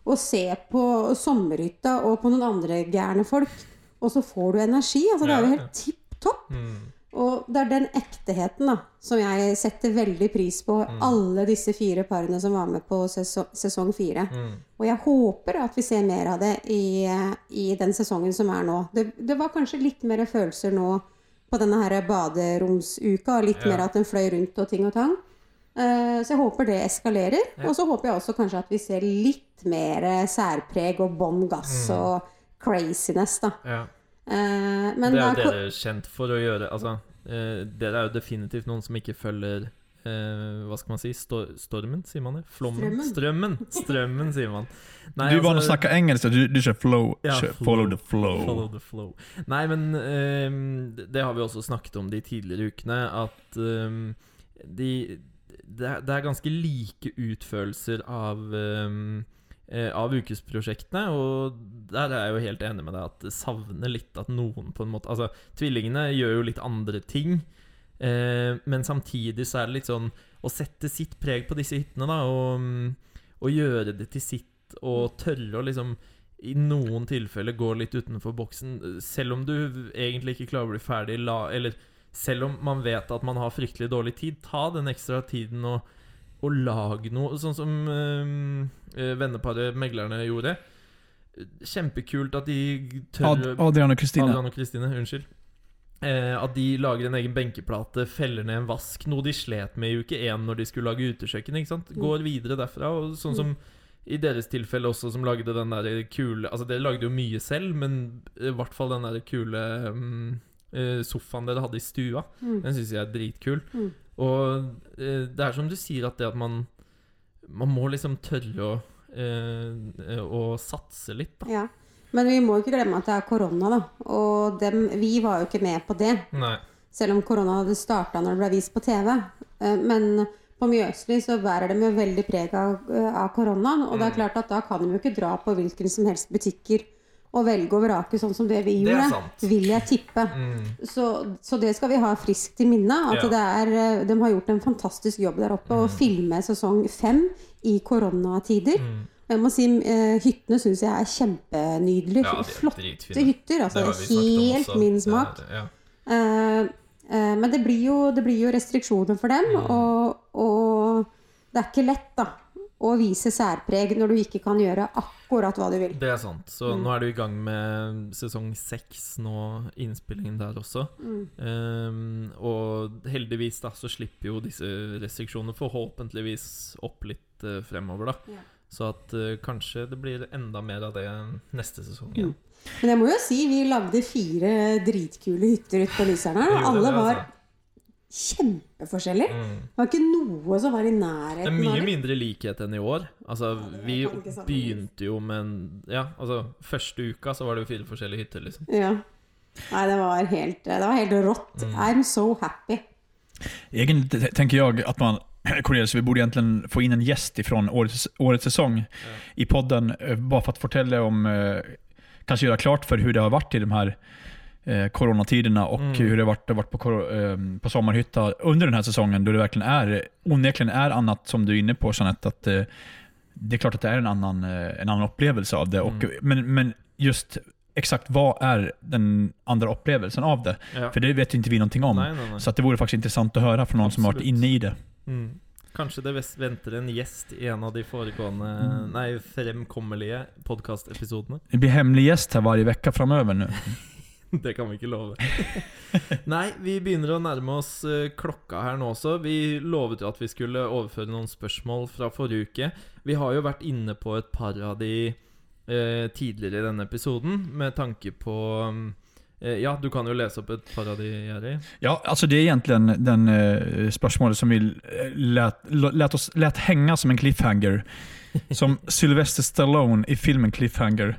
Og se på sommerhytta og på noen andre gærne folk, og så får du energi. Altså, det er jo helt tipp topp. Og det er den ekteheten da, som jeg setter veldig pris på. Mm. Alle disse fire parene som var med på sesong, sesong fire. Mm. Og jeg håper at vi ser mer av det i, i den sesongen som er nå. Det, det var kanskje litt mer følelser nå på denne her baderomsuka, litt Ja. mer at den fløy rundt og ting og tang. Eh, så jeg håper det eskalerer. Ja. Og så håper jeg også kanskje at vi ser litt mer særpreg og bånn gass Mm. og craziness, da. Ja. Eh, men det er jo ko- dere kjent for å gjøre. Altså, eh, dere er jo definitivt noen som ikke følger eh, Hva skal man si? Stor stormen, sier man det? Flommen? Strømmen! Strømmen, sier man. Nei, du bare altså- snakker engelsk, du, du kör flow, Ja, flow. follow the flow. Follow the flow. Nei, men ehm, det har vi også snakket om de tidligere ukene, at ehm, de det er, det er ganske like utførelser av eh, av ukesprosjektene, og der er jeg jo helt enig med deg at det savner litt at noen på en måte Altså, tvillingene gjør jo litt andre ting, eh, men samtidig så er det litt sånn å sette sitt preg på disse hyttene, da, og, og gjøre det til sitt, og tørre å liksom i noen tilfeller gå litt utenfor boksen, selv om du egentlig ikke klarer å bli ferdig, la, eller selv om man vet at man har fryktelig dårlig tid, ta den ekstra tiden og, og lag noe, sånn som eh, eh, venneparet Meglerne gjorde. Kjempekult at de tør Ad, Adrian och Kristina. Adrian og Kristine, unnskyld. Eh, at de lager en egen benkeplate, feller ned en vask, noe de slet med i uke én når de skulle lage utekjøkken. ikke sant? Går videre derfra. Og sånn som i deres tilfelle også, som lagde den der kule Altså, dere lagde jo mye selv, men i hvert fall den der kule mm, eh, sofaen dere hadde i stua, Mm. den syns jeg er dritkul. Mm. Og eh, det er som du sier, at det at man Man må liksom tørre å eh, Å satse litt, da. Ja. Men vi må ikke glemme at det er korona, da. Og dem, vi var jo ikke med på det. Nei. Selv om korona hadde starta når det ble vist på TV. Eh, Men på Mjøsli så bærer de jo veldig preg av, eh, av koronaen. Og Mm. det er klart at da kan de jo ikke dra på hvilken som helst butikker og velge og vrake sånn som det vi gjorde. Mm. Vil jeg tippe. Så, så det skal vi ha friskt i minne. At Ja. det er, eh, de har gjort en fantastisk jobb der oppe. Å filme sesong fem i koronatider. Mm. Jeg må si eh, Hyttene syns jeg er kjempenydelige. Ja, Flotte dritfine. hytter. Det Altså, helt min min Det smak. ja. uh, uh, men det blir, jo, det blir jo restriksjoner for dem, Mm. og, og det er ikke lett da å vise særpreg når du ikke kan gjøre akkurat hva du vil. Det er sant. Så Mm. nå er du i gang med sesong seks nå, innspillingen der også. Mm. Um, og heldigvis da så slipper jo disse restriksjonene forhåpentligvis opp litt uh, fremover, da. Ja. Så at uh, kanskje det blir enda mer av det neste sesong igjen. Men jeg må jo si, vi lagde fire dritkule hytter ute på Lyseren. Og Alle det, var kjempeforskjellige. Mm. Det var ikke noe som var i nærheten Det nærheten er mye mindre likhet enn i år. Altså, vi ikke sammenlignes. begynte jo med en Ja, altså, første uka så var det jo fire forskjellige hytter, liksom. Ja. Nei, det var helt, det var helt rått. Mm. I'm so happy. Egentlig tenker jeg at man, Cornelius, vi borde egentligen få in en gäst ifrån årets, årets säsong i podden, bare for å fortelle om, Kanskje gjøre göra klart for hvordan det har vært i de här eh, coronatiderna och Mm. hur det har varit, varit på, eh, på sommarhytta under den här säsongen, då det verkligen är, onekligen är annat, som du är inne på Jeanette, att eh, det är klart att det är en annan, eh, en annan upplevelse av det. Och, Mm. men, men just exakt vad är den andra upplevelsen av det? Ja. För det vet ju inte vi någonting om. Nej, nej, nej. Så att det vore faktiskt intressant att höra från någon som har varit inne i det. Mm. Kanskje det venter en gjest i en av de foregående Mm. Nei, fremkommelige podkastepisodene. Det blir hemlig gäst här varje vecka framöver nu. Det kan vi ikke love. Nei, vi begynner å nærme oss eh, klokka her nå også. Vi lovet jo at vi skulle overføre noen spørsmål fra forrige uke. Vi har jo vært inne på et par av de eh, tidligere i denne episoden, med tanke på eh, Ja, du kan jo lese opp et par av de, Jerry. Ja, altså det er egentlig den uh, spørsmålet som vi eh, lät, oss, lät henge som en cliffhanger. Som Sylvester Stallone i filmen Cliffhanger.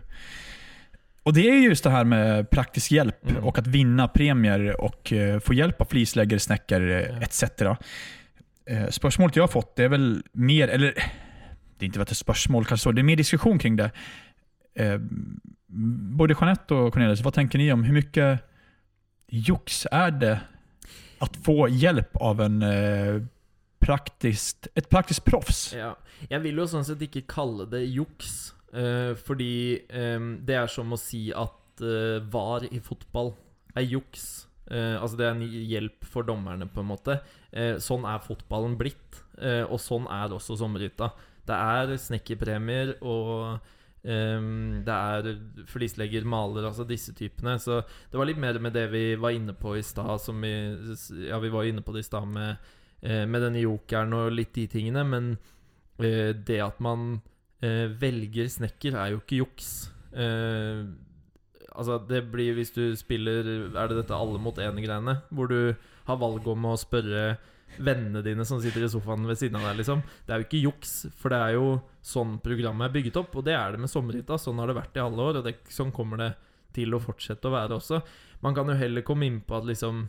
Och det är just det här med praktisk hjälp Mm. och att vinna premier och eh, få hjälp av flisläggare, snäckare Ja. etc. Uh, spörsmålet jag har fått det är väl mer, eller det är inte ett spörsmål kanske det är mer diskussion kring det. Eh, både Jeanette och Cornelius, vad tänker ni om hur mycket jox är det att få hjälp av en praktisk, praktiskt, ett praktiskt proffs? Ja. Jeg vil jo sånn sett ikke kalle det juks, eh, fordi um, det er som å si at uh, VAR i fotball er juks. Uh, altså det er en hjelp for dommerne, på en måte. Sånn er fotballen blitt, og sånn er også sommerhytta. Det er snekkerpremier, og um, det er flislegger, maler, altså disse typene. Så det var litt mer med det vi var inne på i stad, som vi Ja, vi var inne på det i stad med med denne jokeren og litt de tingene, men det at man eh, velger snekker, er jo ikke juks. Eh, altså, det blir hvis du spiller Er det dette alle mot én-greiene? Hvor du har valg om å spørre vennene dine som sitter i sofaen ved siden av deg, liksom. Det er jo ikke juks, for det er jo sånn programmet er bygget opp, og det er det med Sommerhytta. Sånn har det vært i alle år, og det, sånn kommer det til å fortsette å være også. Man kan jo heller komme inn på at liksom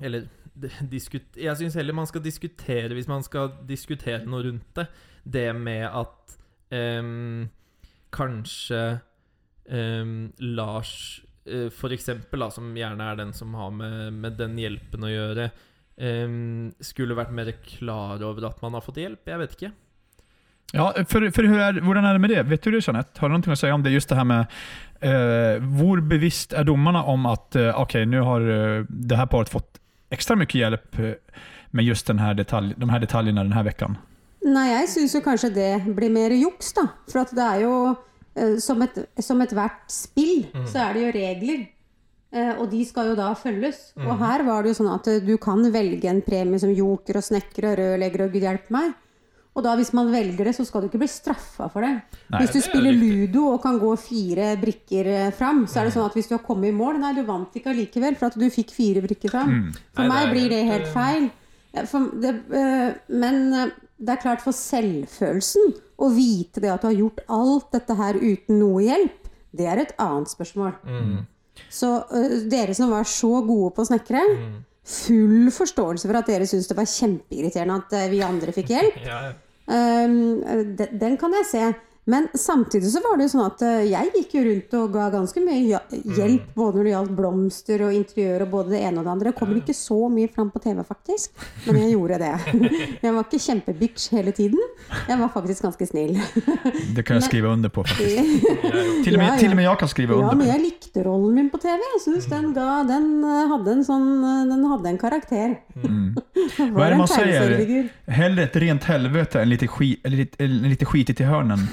Eller diskut, Jeg syns heller man skal diskutere, hvis man skal diskutere noe rundt det, det med at ehm, kanskje um, Lars uh, for eksempel, da, som gjerne er den som har med, med den hjelpen å gjøre, um, skulle vært mer klar over at man har fått hjelp. Jeg vet ikke. Ja, for, for hur hvordan er det med det? Vet du det Jeanette? Har du noe å si om det? Just det her med uh, hvor bevisst er dommerne om at uh, ok, nå har uh, det her paret fått ekstra mye hjälp eh, med just den her detalj, de her detaljene denne veckan? Nei, jeg syns jo kanskje det blir mer juks, da. For at det er jo eh, Som et- som ethvert spill, så er det jo regler. Eh, og de skal jo da følges. Og her var det jo sånn at eh, du kan velge en premie som joker og snekker og rørlegger og gud hjelpe meg. Og da hvis man velger det, så skal du ikke bli straffa for det. Nei, hvis du det er spiller ludo og kan gå fire brikker fram, så er det sånn at hvis du har kommet i mål Nei, du vant ikke allikevel for at du fikk fire brikker fram. For Nei, meg blir det helt, feil. For det, men det er klart for selvfølelsen å vite det at du har gjort alt dette her uten noe hjelp, det er et annet spørsmål. Mm. Så uh, dere som var så gode på å snekre, full forståelse for at dere syntes det var kjempeirriterende at eh, vi andre fikk hjelp. Ja, ja. Um, den, den kan jeg se. Men samtidig så var det jo sånn at eh, jeg gikk jo rundt og ga ganske mye hjelp hjelp både når det gjaldt blomster og interiør og både det ene og det andre. Jeg kommer ikke så mye fram på TV, faktisk, men jeg gjorde det. Jeg var ikke kjempebitch hele tiden. Jeg var faktisk ganske snill. Det kan jeg skrive under på, faktisk. Til og med, ja. til og med jeg kan skrive under. Ja, men jeg likte rollen min på TV. Jeg synes den, den eh, hadde en sånn eh, Den hadde en karakter. Det Hva er det man tegneseriefigur. Hellre et rent helvete enn lite, skit, eller lite skitigt i hörnen.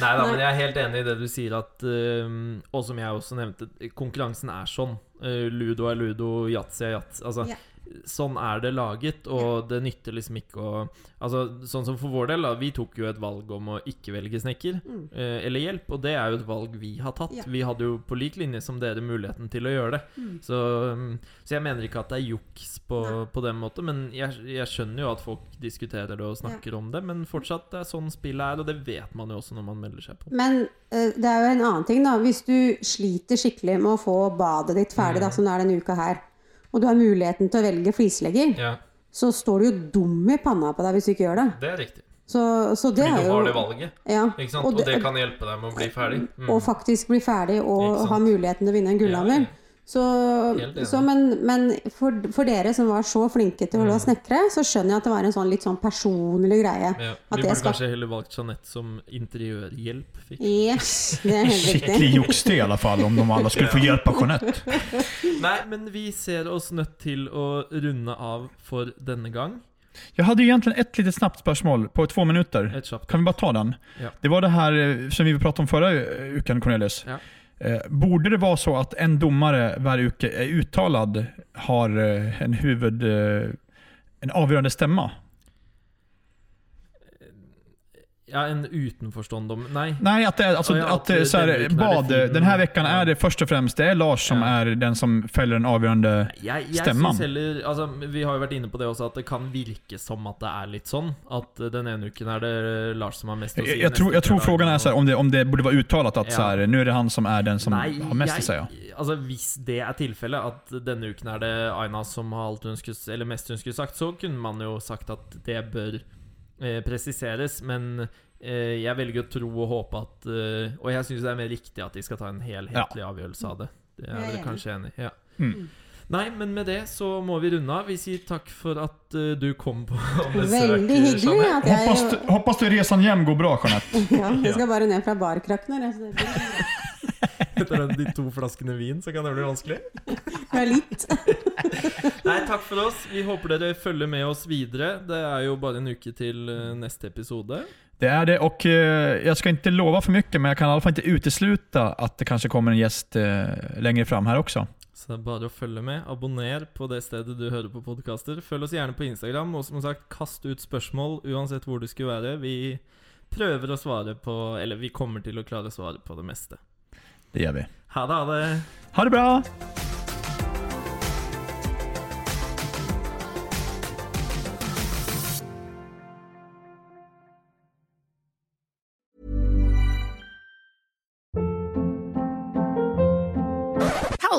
Nei da, men jeg er helt enig i det du sier, at eh, Og som jeg også nevnte, konkurransen er sånn. Eh, ludo er ludo, yatzy er yatzy. Altså, Ja. Sånn er det laget, og det nytter liksom ikke å Altså, sånn som for vår del, da. Vi tok jo et valg om å ikke velge snekker eh, eller hjelp, og det er jo et valg vi har tatt. Mm. Ja. Vi hadde jo på lik linje som dere muligheten til å gjøre det. Mm. Så, mm, så jeg mener ikke at det er juks på, på den måten, men jeg, jeg skjønner jo at folk diskuterer det og snakker om det, men fortsatt, det er sånn spillet er, og det vet man jo også når man melder seg på. Men eh, det er jo en annen ting, da. Hvis du sliter skikkelig med å få badet ditt ferdig, Mm. da, som det er denne uka her, og du har muligheten til å velge flislegger, Ja, så står du jo dum i panna på deg hvis du ikke gjør det. det er riktig. Så, så det Fordi du har det valget. Ja, Ikke sant? Og det, kan hjelpe deg med å bli ferdig. Mm. og faktisk bli ferdig og ha muligheten til å vinne en gullhammer. Ja. Så, så, men, men for, for dere som var så flinke til å snekre, så skjønner jeg at det var en sånn litt sånn personlig greie. Ja, vi det burde skal kanskje heller valgt Jeanette som interiørhjelp. Fikk. Yes, det er helt Skikkelig riktig. juks til, i alle fall, om de alle skulle få hjelp av Jeanette. Nei, men vi ser oss nødt til å runde av for denne gang. Jeg hadde egentlig egentligen ett litet snabbt spørsmål på to minutter. Kan vi bare ta den? Ja. Det var det här eh, som vi pratet om forrige uken, Cornelius. Ja. Eh, borde det vara så att en domare varje uke är uttalad har eh, en huvud... Eh, en avgörande stämma? Ja, en utenforstående om Nei. Nei, at det altså, att det så er, bade, veckan det vad, film. den här veckan er det først og fremst det er Lars som Ja. er den som feller den avgjørende Jeg, jeg stemmen. heller altså, Vi har jo vært inne på det også, at det kan virke som at det er litt sånn. At den ene uken er det Lars som har mest å si. Jeg, jeg tror, jag uke tror er så her, om, det, om det burde være uttalt at Ja. så här, nu det han som er den som Nei, har mest jeg- si. Ja. Altså Hvis det er tilfellet, at denne uken er det Aina som har alt hun skulle, eller mest hun skulle sagt, så kunne man jo sagt at det bør presiseres. Men eh, jeg velger å tro og håpe at eh, Og jeg syns det er mer riktig at de skal ta en helhetlig avgjørelse av det. Det er er dere kanskje enig i? Ja. Mm. Nei, men med det så må vi runde av. Vi sier takk for at eh, du kom på besøk. Veldig hyggelig at jeg Hoppas, du- hoppas du resan hjem går bra, Jeanette. ja, Jeg skal bare ned fra barkrakken her. jeg, så det blir- Etter de to flaskene vin, så kan det bli vanskelig. Ja, litt. Nei, takk for oss. Vi håper dere følger med oss videre. Det er jo bare en uke til eh, neste episode. Det är det och jeg jag ska inte lova för mycket men jag kan i alla fall inte utesluta att det kanske kommer en gäst Lenger längre fram här också. Så det er bare å følge med. Abonner på det stedet du hører på podkaster. Følg oss gjerne på Instagram, og som sagt, kast ut spørsmål uansett hvor du skulle være. Vi prøver å svare på Eller vi kommer til å klare å svare på det meste. Det gjør vi. Ha det, ha det! Ha det bra!